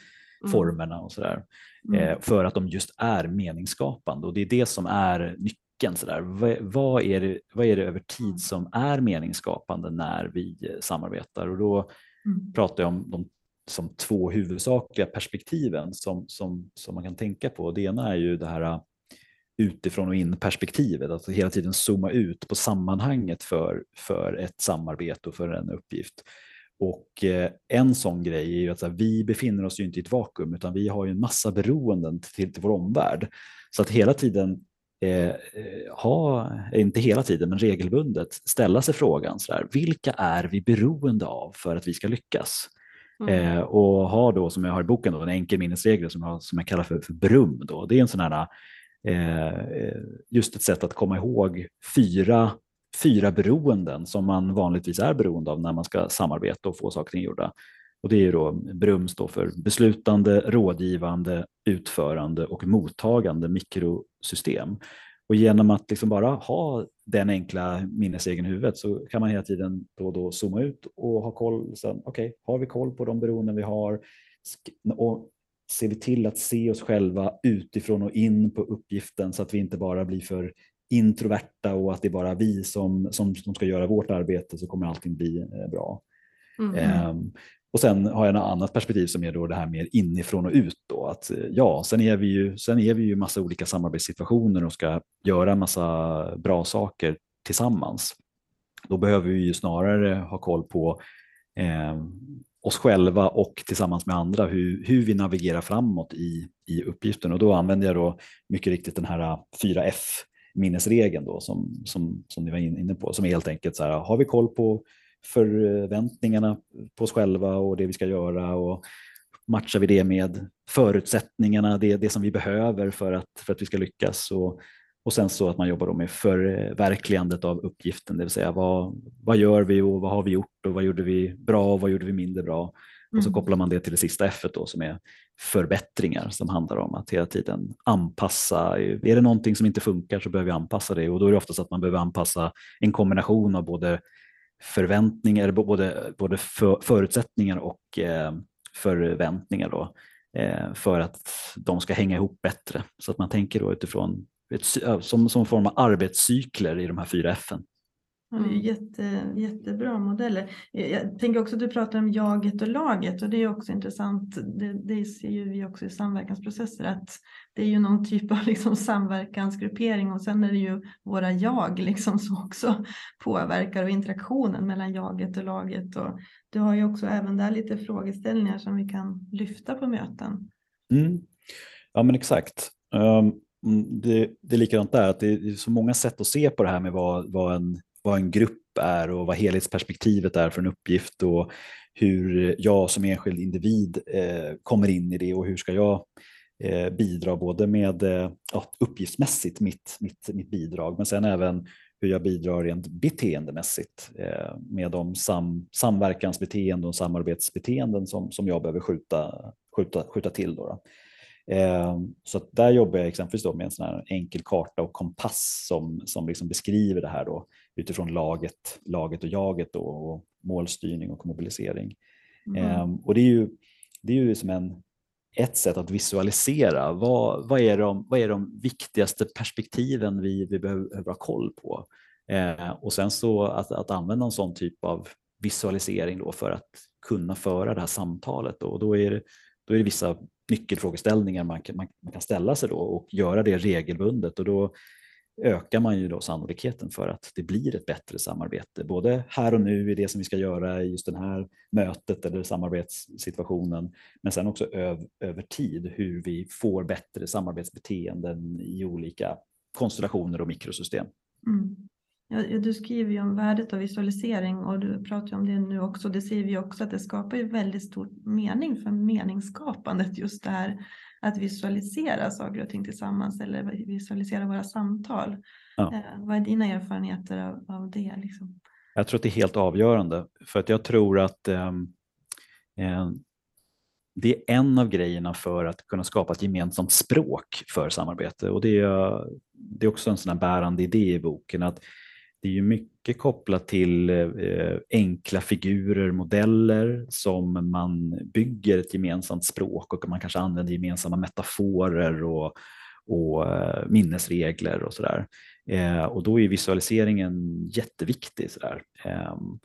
Mm. formerna och sådär. Mm. Eh, för att de just är meningsskapande och det är det som är nyckeln. Sådär. Vad, är det, vad är det över tid som är meningsskapande när vi eh, samarbetar? Och då Mm. pratar jag om de som två huvudsakliga perspektiven som, som, som man kan tänka på. Det ena är ju det här uh, utifrån och in perspektivet, att hela tiden zooma ut på sammanhanget för, för ett samarbete och för en uppgift. Och eh, en sån grej är ju att här, vi befinner oss ju inte i ett vakuum utan vi har ju en massa beroenden till, till vår omvärld. Så att hela tiden eh, eh, ha, eh, inte hela tiden, men regelbundet ställa sig frågan så där, vilka är vi beroende av för att vi ska lyckas? Mm. Eh, och ha då, som jag har i boken, då, en enkel minnesregel som jag, som jag kallar för, för BRUM. Då. Det är en sån här, eh, just ett sätt att komma ihåg fyra, fyra beroenden som man vanligtvis är beroende av när man ska samarbeta och få saker gjorda. Och det är ju då BRUM står för beslutande, rådgivande, utförande och mottagande mikrosystem. Och genom att liksom bara ha den enkla minnesregeln i huvudet så kan man hela tiden då och då zooma ut och ha koll. Okej, okay, har vi koll på de beroenden vi har? Och ser vi till att se oss själva utifrån och in på uppgiften så att vi inte bara blir för introverta och att det är bara vi som, som, som ska göra vårt arbete så kommer allting bli eh, bra. Mm. Ehm, och sen har jag ett annat perspektiv som är då det här mer inifrån och ut. Då, att, eh, ja, sen är vi ju sen är vi ju massa olika samarbetssituationer och ska göra massa bra saker tillsammans. Då behöver vi ju snarare ha koll på eh, oss själva och tillsammans med andra hur, hur vi navigerar framåt i, i uppgiften. Och då använder jag då mycket riktigt den här 4F minnesregeln då som, som, som ni var inne på, som är helt enkelt så här, har vi koll på förväntningarna på oss själva och det vi ska göra och matchar vi det med förutsättningarna, det, det som vi behöver för att, för att vi ska lyckas. Och, och sen så att man jobbar då med förverkligandet av uppgiften, det vill säga vad, vad gör vi och vad har vi gjort och vad gjorde vi bra och vad gjorde vi mindre bra. Och så Mm. kopplar man det till det sista F då som är förbättringar som handlar om att hela tiden anpassa. Är det någonting som inte funkar så behöver vi anpassa det och då är det oftast att man behöver anpassa en kombination av både förväntningar, både, både för, förutsättningar och eh, förväntningar då, eh, för att de ska hänga ihop bättre. Så att man tänker då utifrån ett, som, som form av arbetscykler i de här fyra F. Är Mm. jätte, jättebra modeller. Jag tänker också att du pratar om jaget och laget och det är också intressant. Det, det ser ju vi också i samverkansprocesser att det är ju någon typ av *laughs* liksom samverkansgruppering och sen är det ju våra jag liksom som också påverkar och interaktionen mellan jaget och laget. Och du har ju också även där lite frågeställningar som vi kan lyfta på möten. Mm. Ja men exakt. Um, det, det är likadant där, att det är så många sätt att se på det här med vad, vad, en, vad en grupp är och vad helhetsperspektivet är för en uppgift och hur jag som enskild individ eh, kommer in i det och hur ska jag eh, bidra både med eh, ja, uppgiftsmässigt mitt, mitt, mitt bidrag men sen även hur jag bidrar rent beteendemässigt eh, med de sam, samverkansbeteenden och samarbetsbeteenden som, som jag behöver skjuta, skjuta, skjuta till. Då, då. Eh, så att där jobbar jag exempelvis då med en sån här enkel karta och kompass som, som liksom beskriver det här då, utifrån laget, laget och jaget då, och målstyrning och mobilisering. Mm. Eh, och det är ju, det är ju som en, ett sätt att visualisera vad, vad, är, de, vad är de viktigaste perspektiven vi, vi behöver ha koll på. Eh, och sen så att, att använda en sån typ av visualisering då för att kunna föra det här samtalet. Och då är det, då är det vissa nyckelfrågeställningar man kan, man, man kan ställa sig då och göra det regelbundet. Och då ökar man ju då sannolikheten för att det blir ett bättre samarbete, både här och nu i det som vi ska göra i just det här mötet eller samarbetssituationen, men sen också öv över tid hur vi får bättre samarbetsbeteenden i olika konstellationer och mikrosystem. Mm. Ja, du skriver ju om värdet av visualisering och du pratar om det nu också. Det ser vi också att det skapar ju väldigt stor mening för meningsskapandet just det här att visualisera saker och ting tillsammans eller visualisera våra samtal. Ja. Eh, vad är dina erfarenheter av, av det? Liksom? Jag tror att det är helt avgörande för att jag tror att eh, eh, det är en av grejerna för att kunna skapa ett gemensamt språk för samarbete och det är, det är också en sån bärande idé i boken att det är ju mycket kopplat till eh, enkla figurer, modeller som man bygger ett gemensamt språk och man kanske använder gemensamma metaforer och, och eh, minnesregler och sådär. Eh, och då är visualiseringen jätteviktig. Sådär. Ehm,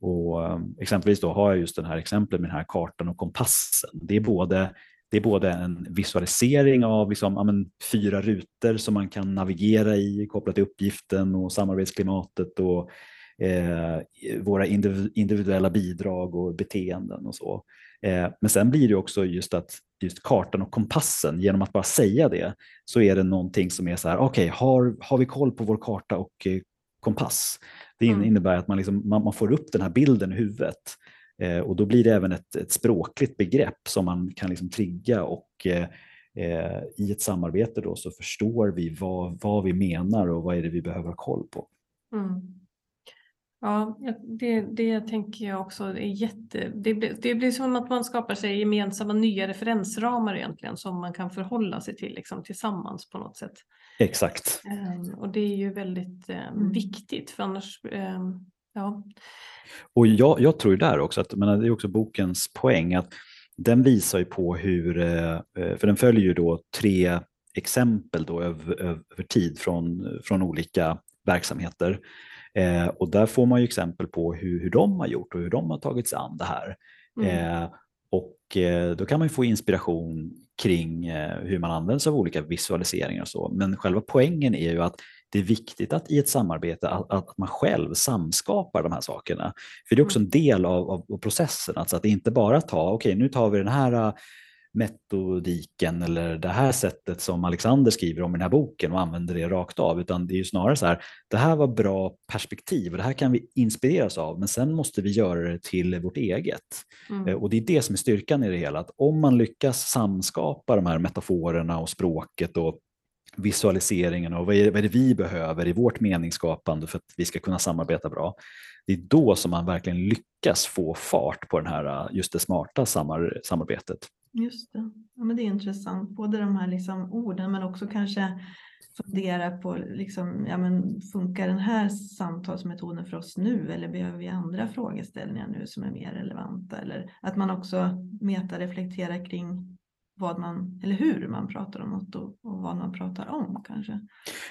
och exempelvis då har jag just den här exemplet med den här kartan och kompassen. Det är både det är både en visualisering av liksom, ja, men, fyra rutor som man kan navigera i kopplat till uppgiften och samarbetsklimatet och eh, våra individuella bidrag och beteenden och så. Eh, men sen blir det också just att just kartan och kompassen, genom att bara säga det så är det någonting som är så här, okej, okay, har, har vi koll på vår karta och eh, kompass? Det mm. innebär att man, liksom, man, man, får upp den här bilden i huvudet Eh, och då blir det även ett, ett språkligt begrepp som man kan liksom trigga och eh, eh, i ett samarbete då så förstår vi vad, vad vi menar och vad är det vi behöver ha koll på. Mm. Ja, det, det tänker jag också är jätte... Det blir, det blir som att man skapar sig gemensamma nya referensramar egentligen som man kan förhålla sig till liksom, tillsammans på något sätt. Exakt. Um, och det är ju väldigt um, viktigt för annars um, Ja. Och jag, jag tror där också att, men det är också bokens poäng, att den visar ju på hur, eh, för den följer ju då tre exempel då över, över tid från, från olika verksamheter. Eh, och där får man ju exempel på hur, hur de har gjort och hur de har tagit sig an det här. Mm. Eh, och eh, då kan man få inspiration kring eh, hur man använder sig av olika visualiseringar och så. Men själva poängen är ju att det är viktigt att i ett samarbete att, att man själv samskapar de här sakerna. För det är också mm. en del av, av, processen, alltså att inte bara ta, okej okay, nu tar vi den här äh, metodiken eller det här sättet som Alexander skriver om i den här boken och använder det rakt av, utan det är ju snarare så här, det här var bra perspektiv och det här kan vi inspireras av, men sen måste vi göra det till vårt eget. Mm. Och det är det som är styrkan i det hela, att om man lyckas samskapa de här metaforerna och språket och visualiseringen och vad är, vad är det vi behöver i vårt meningsskapande för att vi ska kunna samarbeta bra. Det är då som man verkligen lyckas få fart på den här, just det smarta samar, samarbetet. Just det. Ja, men det är intressant, både de här liksom orden men också kanske fundera på, liksom, ja, men funkar den här samtalsmetoden för oss nu eller behöver vi andra frågeställningar nu som är mer relevanta? Eller att man också metareflekterar kring vad man, eller hur man pratar om något och, och vad man pratar om kanske.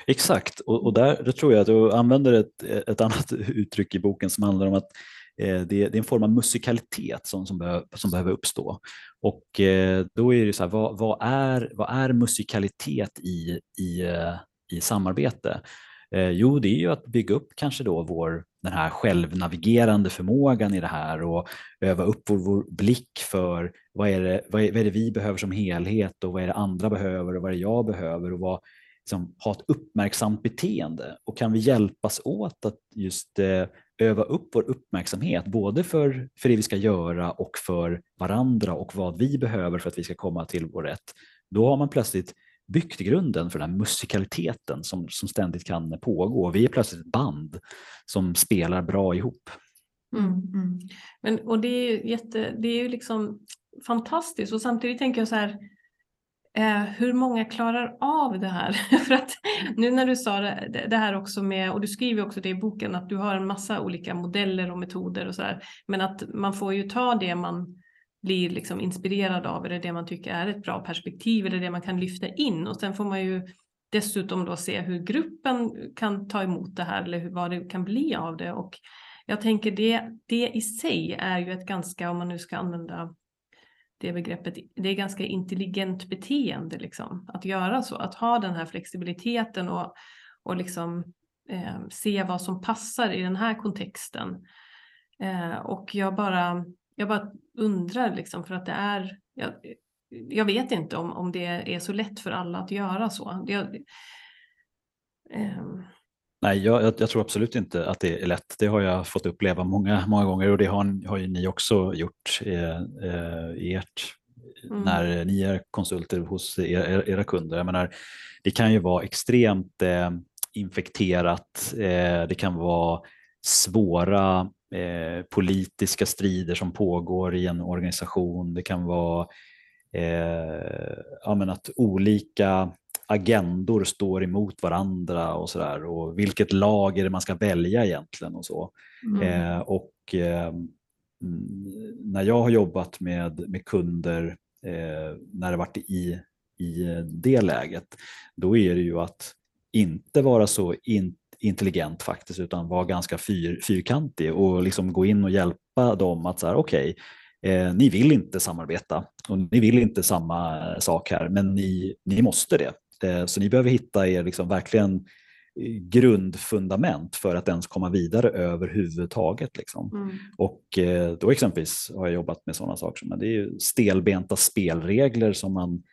Exakt, och, och där, där tror jag att du använder ett, ett annat *laughs* uttryck i boken som handlar om att eh, det, det, är en form av musikalitet som, som, behöver, som behöver uppstå. Och eh, då är det så här, vad, vad, är, vad är musikalitet i, i, eh, i samarbete? Eh, jo, det är ju att bygga upp kanske då vår, den här självnavigerande förmågan i det här och öva upp vår, vår blick för vad är, det, vad, är, vad är det vi behöver som helhet och vad är det andra behöver och vad är det jag behöver och vad, liksom, ha ett uppmärksamt beteende. Och kan vi hjälpas åt att just eh, öva upp vår uppmärksamhet både för, för det vi ska göra och för varandra och vad vi behöver för att vi ska komma till vår rätt. Då har man plötsligt byggt grunden för den här musikaliteten som, som ständigt kan pågå. Vi är plötsligt ett band som spelar bra ihop. Mm, mm. Men, och det är ju jätte, det är ju liksom fantastiskt och samtidigt tänker jag så här eh, hur många klarar av det här? *laughs* För att nu när du sa det, det, här också med, och du skriver också det i boken, att du har en massa olika modeller och metoder och så men att man får ju ta det man blir liksom inspirerad av eller det man tycker är ett bra perspektiv eller det man kan lyfta in. Och sen får man ju dessutom då se hur gruppen kan ta emot det här eller vad det kan bli av det. Och jag tänker det, det i sig är ju ett ganska, om man nu ska använda det begreppet, det är ganska intelligent beteende liksom, att göra så, att ha den här flexibiliteten och, och liksom eh, se vad som passar i den här kontexten. Eh, och jag bara, jag bara undrar liksom för att det är, jag, jag vet inte om, om det är så lätt för alla att göra så. Jag, eh, Nej, jag, jag, tror absolut inte att det är lätt. Det har jag fått uppleva många, många gånger och det har, har ju ni också gjort eh, i ert, mm. när ni är konsulter hos er, era kunder. Jag menar, det kan ju vara extremt eh, infekterat. Eh, det kan vara svåra eh, politiska strider som pågår i en organisation. Det kan vara eh, ja, att olika agendor står emot varandra och så där och vilket lag är det man ska välja egentligen och så. Mm. Eh, och eh, när jag har jobbat med, med kunder eh, när det varit i, i det läget, då är det ju att inte vara så in, intelligent faktiskt utan vara ganska fyr, fyrkantig och liksom gå in och hjälpa dem att så här, okej, okay, eh, ni vill inte samarbeta och ni vill inte samma sak här, men ni, ni måste det. Eh, så ni behöver hitta er liksom verkligen eh, grundfundament för att ens komma vidare överhuvudtaget. Liksom. Mm. Och eh, då exempelvis har jag jobbat med sådana saker som det är stelbenta spelregler som man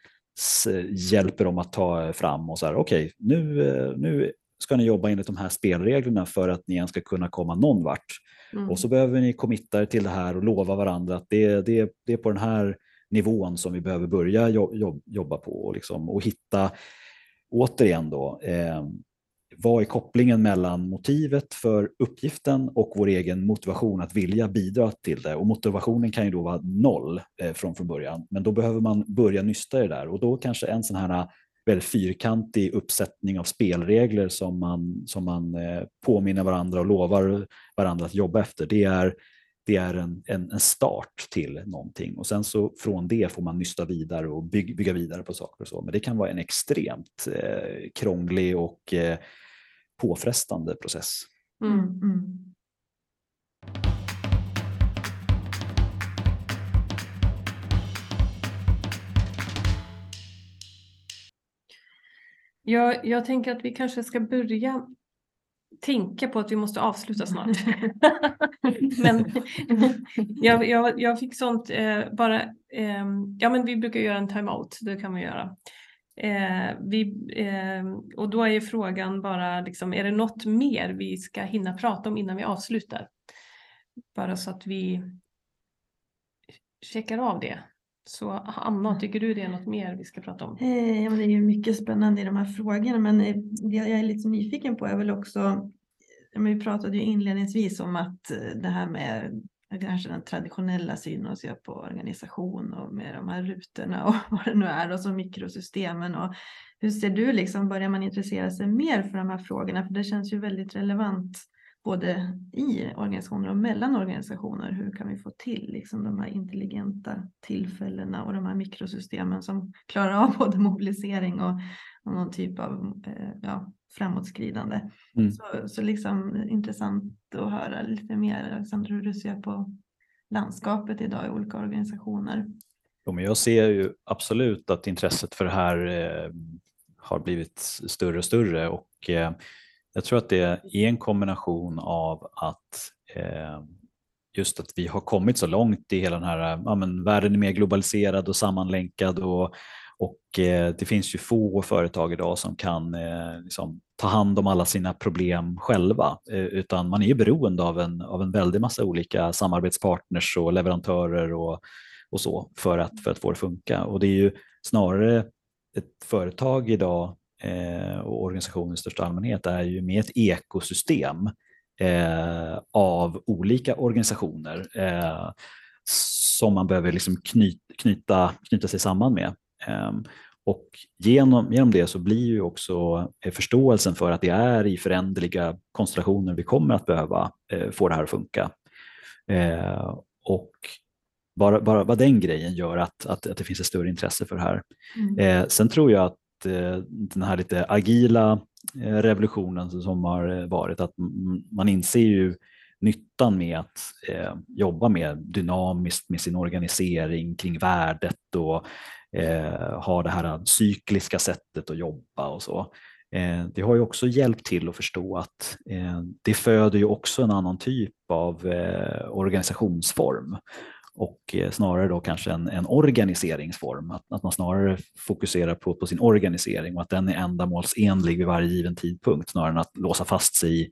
hjälper dem att ta fram och så här, okej, okay, nu, nu ska ni jobba enligt de här spelreglerna för att ni ens ska kunna komma någon vart. Mm. Och så behöver ni committa er till det här och lova varandra att det, det, det är på den här nivån som vi behöver börja jobb, jobba på och, liksom, och hitta, återigen då, eh, vad är kopplingen mellan motivet för uppgiften och vår egen motivation att vilja bidra till det? Och motivationen kan ju då vara noll eh, från, från början, men då behöver man börja nysta i det där och då kanske en sån här väldigt fyrkantig uppsättning av spelregler som man, som man eh, påminner varandra och lovar varandra att jobba efter. Det är det är en, en, en, start till någonting och sen så från det får man nysta vidare och bygga, bygga vidare på saker och så. Men det kan vara en extremt eh, krånglig och eh, påfrestande process. Mm, mm. Jag, jag tänker att vi kanske ska börja tänka på att vi måste avsluta snart. *laughs* men *laughs* jag, jag, jag, fick sånt eh, bara, eh, ja men vi brukar göra en timeout, det kan vi göra. Eh, vi, ehm, och då är frågan bara, liksom, är det något mer vi ska hinna prata om innan vi avslutar? Bara så att vi checkar av det. Så Anna, tycker du det är något mer vi ska prata om? Eh, ja, det är ju mycket spännande i de här frågorna, men eh, det jag är lite nyfiken på är väl också, vi pratade ju inledningsvis om att eh, det här med kanske den traditionella synen att se på organisation och med de här rutorna och *laughs* vad det nu är och så mikrosystemen. Och hur ser du liksom, börjar man intressera sig mer för de här frågorna? För det känns ju väldigt relevant både i organisationer och mellan organisationer. Hur kan vi få till liksom de här intelligenta tillfällena och de här mikrosystemen som klarar av *laughs* både mobilisering och, någon typ av eh, ja, framåtskridande. Mm. Så, så liksom intressant att höra lite mer Alexander hur du ser på landskapet idag i olika organisationer. Jo, men jag ser ju absolut att intresset för det här eh, har blivit större och större och eh, jag tror att det är en kombination av att eh, just att vi har kommit så långt i hela den här, ja, men världen är mer globaliserad och sammanlänkad och, och eh, det finns ju få företag idag som kan eh, liksom, ta hand om alla sina problem själva, eh, utan man är ju beroende av en, av en väldig massa olika samarbetspartners och leverantörer och, och så för att, för att få det att funka. Och det är ju snarare ett företag idag och organisationer i största allmänhet är ju med ett ekosystem eh, av olika organisationer eh, som man behöver liksom knyt, knyta, knyta sig samman med. Ehm, och genom, genom det så blir ju också eh, förståelsen för att det är i föränderliga konstellationer vi kommer att behöva eh, få det här att funka. Eh, och bara, bara, bara den grejen gör att, att, att det finns ett större intresse för det här. Mm. sen tror jag att Eh, den här lite agila eh, revolutionen som har eh, varit, att man inser ju nyttan med att eh, jobba mer dynamiskt med sin organisering kring värdet och eh, ha det här cykliska sättet att jobba och så. Eh, det har ju också hjälpt till att förstå att eh, det föder ju också en annan typ av eh, organisationsform och snarare då kanske en, en organiseringsform, att, att man snarare fokuserar på, på sin organisering och att den är ändamålsenlig vid varje given tidpunkt snarare än att låsa fast sig i,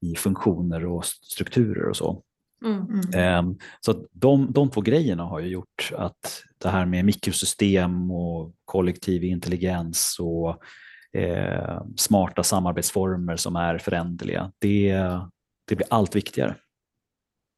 i funktioner och strukturer och så. Mm. Mm. Så de, de två grejerna har ju gjort att det här med mikrosystem och kollektiv intelligens och eh, smarta samarbetsformer som är föränderliga, det, det blir allt viktigare.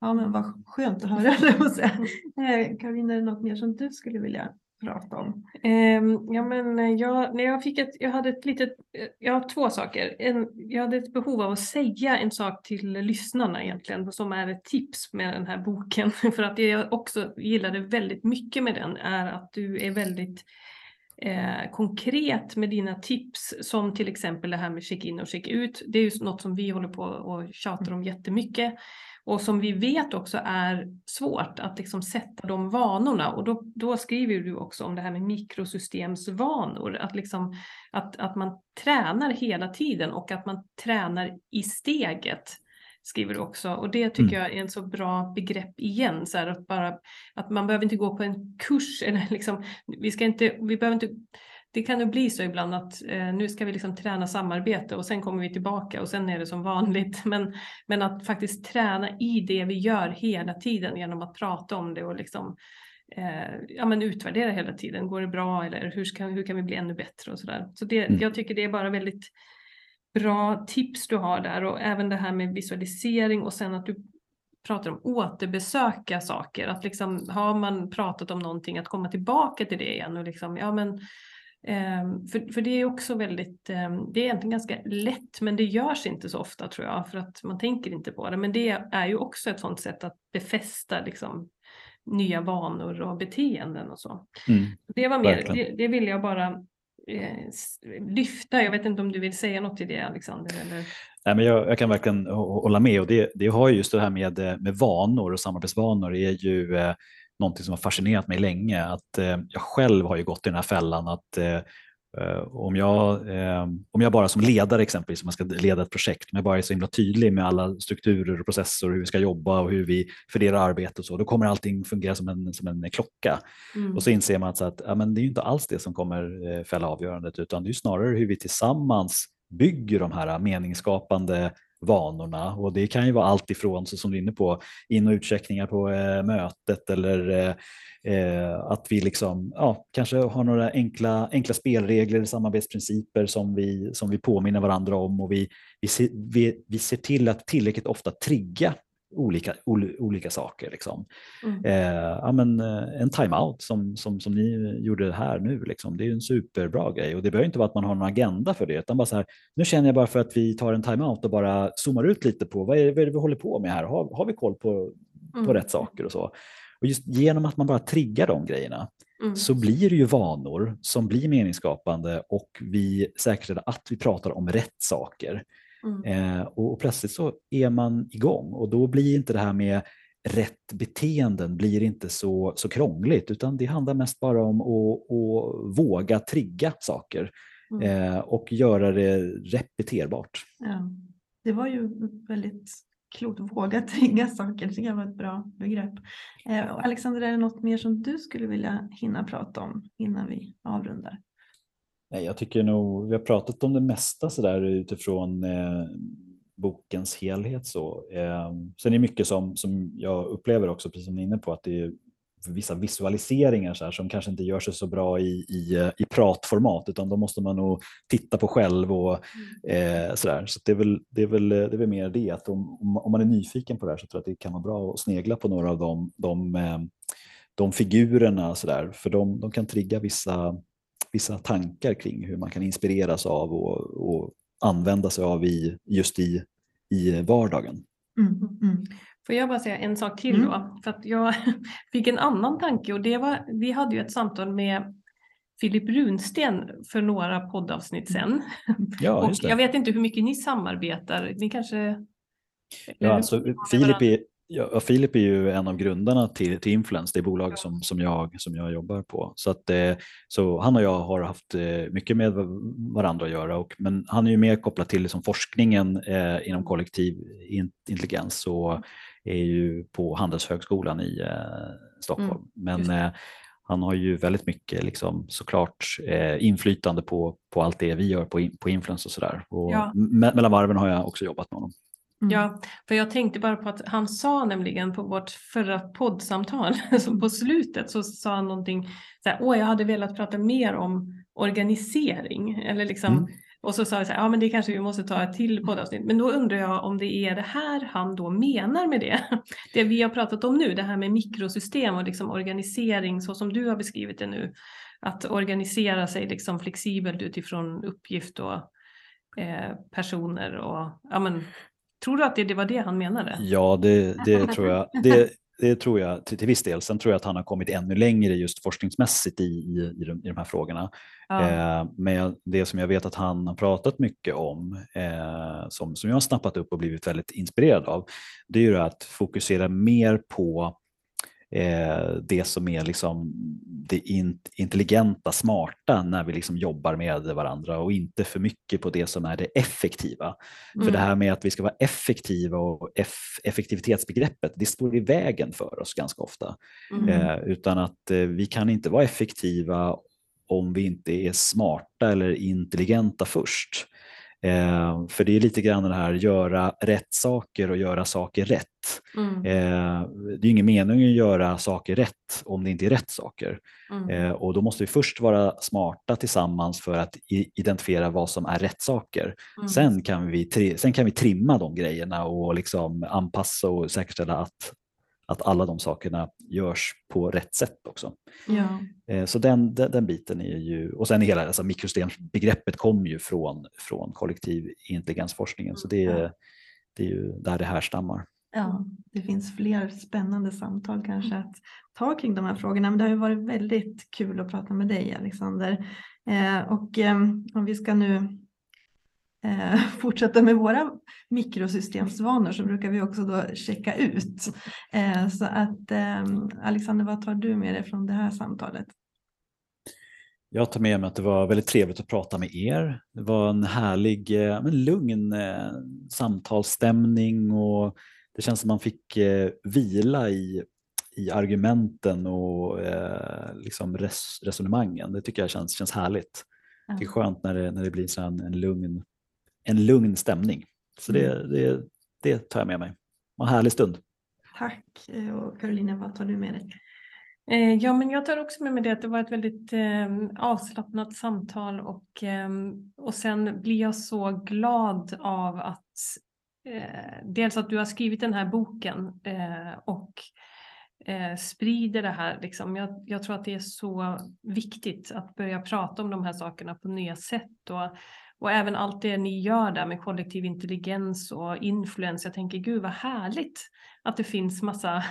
Ja, men vad skönt att höra. *laughs* Eh, Karolina, är det något mer som du skulle vilja prata om? Ehm, ja, men eh, jag, när jag, fick ett, jag hade ett litet, eh, jag har två saker. En, jag hade ett behov av att säga en sak till lyssnarna egentligen, som är ett tips med den här boken. *laughs* För att det jag också gillade väldigt mycket med den är att du är väldigt eh, konkret med dina tips som till exempel det här med check-in och check-ut. Det är ju något som vi håller på och tjatar om jättemycket och som vi vet också är svårt att liksom sätta de vanorna. Och då, då skriver du också om det här med mikrosystemsvanor, att, liksom, att, att man tränar hela tiden och att man tränar i steget skriver du också. Och det tycker mm. jag är en så bra begrepp igen. Så här, att, bara, att man behöver inte gå på en kurs. Eller liksom, vi, ska inte, vi behöver inte, det kan ju bli så ibland att eh, nu ska vi liksom träna samarbete och sen kommer vi tillbaka och sen är det som vanligt. *laughs* Men, men att faktiskt träna i det vi gör hela tiden genom att prata om det och liksom, eh, ja, men utvärdera hela tiden. Går det bra eller hur, ska, hur kan vi bli ännu bättre och så där. Så det, mm. jag tycker det är bara väldigt bra tips du har där och även det här med visualisering och sen att du pratar om återbesöka saker. Att liksom har man pratat om någonting att komma tillbaka till det igen och liksom, ja men för, för det är också väldigt, eh, det är egentligen ganska lätt men det görs inte så ofta tror jag för att man tänker inte på det. Men det är ju också ett sånt sätt att befästa liksom nya vanor och beteenden och så. Mm, det var mer, det, det vill jag bara eh, lyfta. Jag vet inte om du vill säga något till det Alexander? Eller? Nej, men jag, jag kan verkligen hålla med och det, det har ju just det här med, eh, med vanor och samarbetsvanor är ju eh, någonting som har fascinerat mig länge. Att, eh, jag själv har ju gått i den här fällan att eh, Eh, om jag, eh, om jag bara som ledare exempelvis, om man ska leda ett projekt, om jag bara är så himla tydlig med alla strukturer och processer och hur vi ska jobba och hur vi fördelar arbetet och så, då kommer allting fungera som en, som en klocka. Mm. Och så inser man att, att ja, men det är inte alls det som kommer eh, fälla avgörandet, utan det är snarare hur vi tillsammans bygger de här meningsskapande vanorna. Och det kan ju vara allt ifrån, så som du är inne på, in och utcheckningar på eh, mötet eller eh, eh att vi liksom, ja, kanske har några enkla, enkla spelregler, samarbetsprinciper som vi, som vi påminner varandra om. Och vi, vi, ser, vi, vi ser till att tillräckligt ofta trigga olika, olika saker. Liksom. Mm. Eh, ja, men, eh, en timeout som, som, som ni gjorde här nu, liksom. det är en superbra grej och det behöver inte vara att man har någon agenda för det utan bara så här, nu känner jag bara för att vi tar en timeout och bara zoomar ut lite på vad är, det, vad är det vi håller på med här, har, har vi koll på, mm. på rätt saker och så. Och just genom att man bara triggar de grejerna mm. så blir det ju vanor som blir meningsskapande och vi säkerställer att vi pratar om rätt saker. Mm. Eh, och, och, plötsligt så är man igång och då blir inte det här med rätt beteenden blir inte så, så krångligt utan det handlar mest bara om att, att våga trigga saker mm. eh, och göra det repeterbart. Ja. Det var ju väldigt klokt. Våga *laughs* trigga saker, det tycker jag var ett bra begrepp. Eh, Alexander, är det något mer som du skulle vilja hinna prata om innan vi avrundar? Nej, jag tycker nog vi har pratat om det mesta så där utifrån eh, bokens helhet. Så. Eh, sen är det mycket som, som jag upplever också, precis som ni är inne på, att det är vissa visualiseringar så här, som kanske inte gör sig så bra i, i, i pratformat utan då måste man nog titta på själv och mm. eh, sådär. Så det är, väl, det, är väl, det är väl mer det att om, om man är nyfiken på det här så tror jag att det kan vara bra att snegla på några av de, de, eh, de figurerna så där, för de, de kan trigga vissa vissa tankar kring hur man kan inspireras av och, och använda sig av i, just i, i vardagen. Mm, mm. Får jag bara säga en sak till då? Mm. För att jag *laughs* fick en annan tanke och det var, vi hade ju ett samtal med Filip Runsten för några poddavsnitt sedan. *laughs* Ja, och jag vet inte hur mycket ni samarbetar. Ni kanske Ja, alltså, Filip, är, ja, Filip är ju en av grundarna till, till Influence, det bolag som, som, jag, som jag jobbar på. Så, att, eh, så han och jag har haft eh, mycket med varandra att göra, och, men han är ju mer kopplad till liksom, forskningen eh, inom kollektiv intelligens och är ju på Handelshögskolan i eh, Stockholm. Mm, men eh, han har ju väldigt mycket liksom, såklart eh, inflytande på, på allt det vi gör på, på Influence och sådär. Och ja. me mellan varven har jag också jobbat med honom. Mm. Ja, för jag tänkte bara på att han sa nämligen på vårt förra poddsamtal, *laughs* så på slutet så sa han någonting så här, åh jag hade velat prata mer om organisering eller liksom mm. Och så sa jag så här, ja men det kanske vi måste ta ett till poddavsnitt. Men då undrar jag om det är det här han då menar med det. *laughs* Det vi har pratat om nu, det här med mikrosystem och liksom organisering så som du har beskrivit det nu. Att organisera sig liksom flexibelt utifrån uppgift och eh, personer och ja men Tror du att det, det var det han menade? Ja, det, det *laughs* tror jag. Det, det tror jag till, till viss del. Sen tror jag att han har kommit ännu längre just forskningsmässigt i, i, i, de, i de här frågorna. Ja. Eh, men det som jag vet att han har pratat mycket om, eh, som, som jag har snappat upp och blivit väldigt inspirerad av, det är ju att fokusera mer på eh, det som är liksom det intelligenta, smarta när vi liksom jobbar med varandra och inte för mycket på det som är det effektiva. Mm. För det här med att vi ska vara effektiva och eff effektivitetsbegreppet, det står i vägen för oss ganska ofta. Mm. Eh, utan att eh, vi kan inte vara effektiva om vi inte är smarta eller intelligenta först. Eh, för det är lite grann det här göra rätt saker och göra saker rätt. Mm. Eh, det är ingen mening att göra saker rätt om det inte är rätt saker. Mm. Eh, och då måste vi först vara smarta tillsammans för att identifiera vad som är rätt saker. Mm. Sen, kan vi, sen kan vi trimma de grejerna och liksom anpassa och säkerställa att att alla de sakerna görs på rätt sätt också. Ja. Eh, så den, den, den, biten är ju, och sen hela alltså mikrosystembegreppet kommer ju från, från kollektiv intelligensforskningen så det, är, det är ju där det här stammar. Ja, det finns fler spännande samtal kanske att ta kring de här frågorna. Men det har ju varit väldigt kul att prata med dig Alexander. Eh, och eh, om vi ska nu eh, *laughs* fortsätta med våra mikrosystemsvanor så brukar vi också då checka ut. Eh, så att eh, Alexander, vad tar du med dig från det här samtalet? Jag tar med mig att det var väldigt trevligt att prata med er. Det var en härlig, eh, men lugn eh, samtalsstämning och det känns som man fick eh, vila i, i argumenten och eh, liksom res, resonemangen. Det tycker jag känns, känns härligt. Det är skönt när det, när det blir så en, en lugn en lugn stämning. Så det, mm. det, det tar jag med mig. En härlig stund. Tack. Och Carolina, vad tar du med dig? Eh, ja, men jag tar också med mig det att det var ett väldigt eh, avslappnat samtal och, eh, och sen blir jag så glad av att eh, dels att du har skrivit den här boken eh, och eh, sprider det här. Liksom. Jag, jag, tror att det är så viktigt att börja prata om de här sakerna på nya sätt och och även allt det ni gör där med kollektiv intelligens och influens. Jag tänker gud vad härligt att det finns massa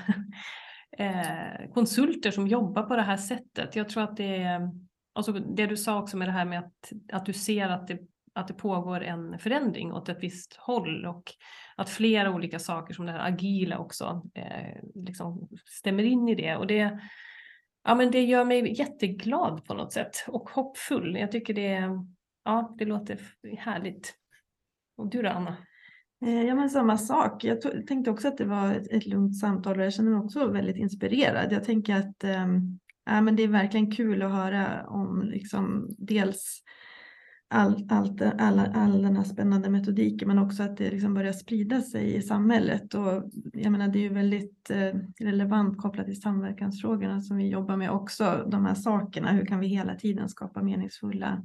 *laughs* eh, konsulter som jobbar på det här sättet. Jag tror att det är, alltså det du sa också med det här med att, att du ser att det, att det pågår en förändring åt ett visst håll och att flera olika saker som det här agila också eh, liksom stämmer in i det. Och det, ja, men det gör mig jätteglad på något sätt och hoppfull. Jag tycker det är ja, det låter härligt. Och du då Anna? Eh, ja men samma sak. Jag tänkte också att det var ett, ett lugnt samtal och jag känner mig också väldigt inspirerad. Jag tänker att äh, men det är verkligen kul att höra om liksom dels all, all, all, all den här spännande metodiken men också att det liksom börjar sprida sig i samhället. Och jag menar, det är ju väldigt eh, relevant kopplat till samverkansfrågorna som vi jobbar med också, de här sakerna. Hur kan vi hela tiden skapa meningsfulla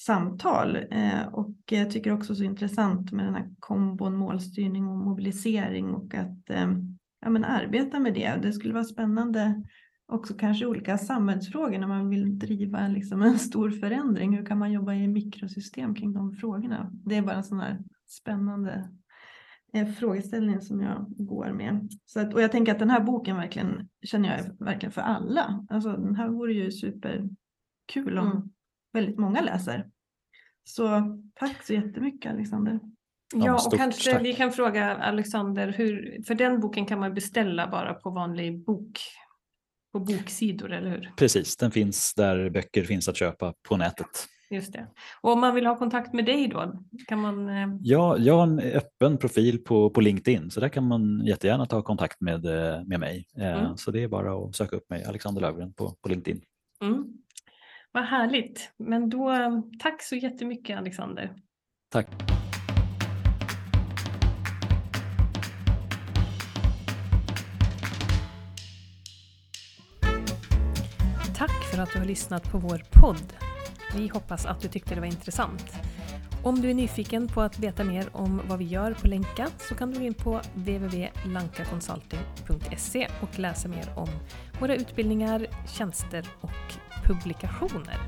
samtal. Eh, och jag tycker också så intressant med den här kombon målstyrning och mobilisering och att eh, ja, men arbeta med det. Det skulle vara spännande också kanske olika samhällsfrågor när man vill driva liksom en stor förändring. Hur kan man jobba i mikrosystem kring de frågorna? Det är bara en sån här spännande eh, frågeställning som jag går med. Så att, och jag tänker att den här boken verkligen känner jag verkligen för alla. Alltså den här vore ju superkul om mm väldigt många läser. Så tack så jättemycket Alexander. Ja, och stort kanske tack. vi kan fråga Alexander, hur, för den boken kan man beställa bara på vanlig bok, på boksidor, eller hur? Precis, den finns där böcker finns att köpa på nätet. Just det. Och om man vill ha kontakt med dig då, kan man... eh, Ja, jag har en öppen profil på, på LinkedIn så där kan man jättegärna ta kontakt med, eh, med mig. Eh, Mm. Så det är bara att söka upp mig, Alexander Lövgren på, på LinkedIn. Mm. Vad härligt. Men då, tack så jättemycket Alexander. Tack. Tack för att du har lyssnat på vår podd. Vi hoppas att du tyckte det var intressant. Om du är nyfiken på att veta mer om vad vi gör på Länka så kan du gå in på www.lankaconsulting.se och läsa mer om våra utbildningar, tjänster och publikationer.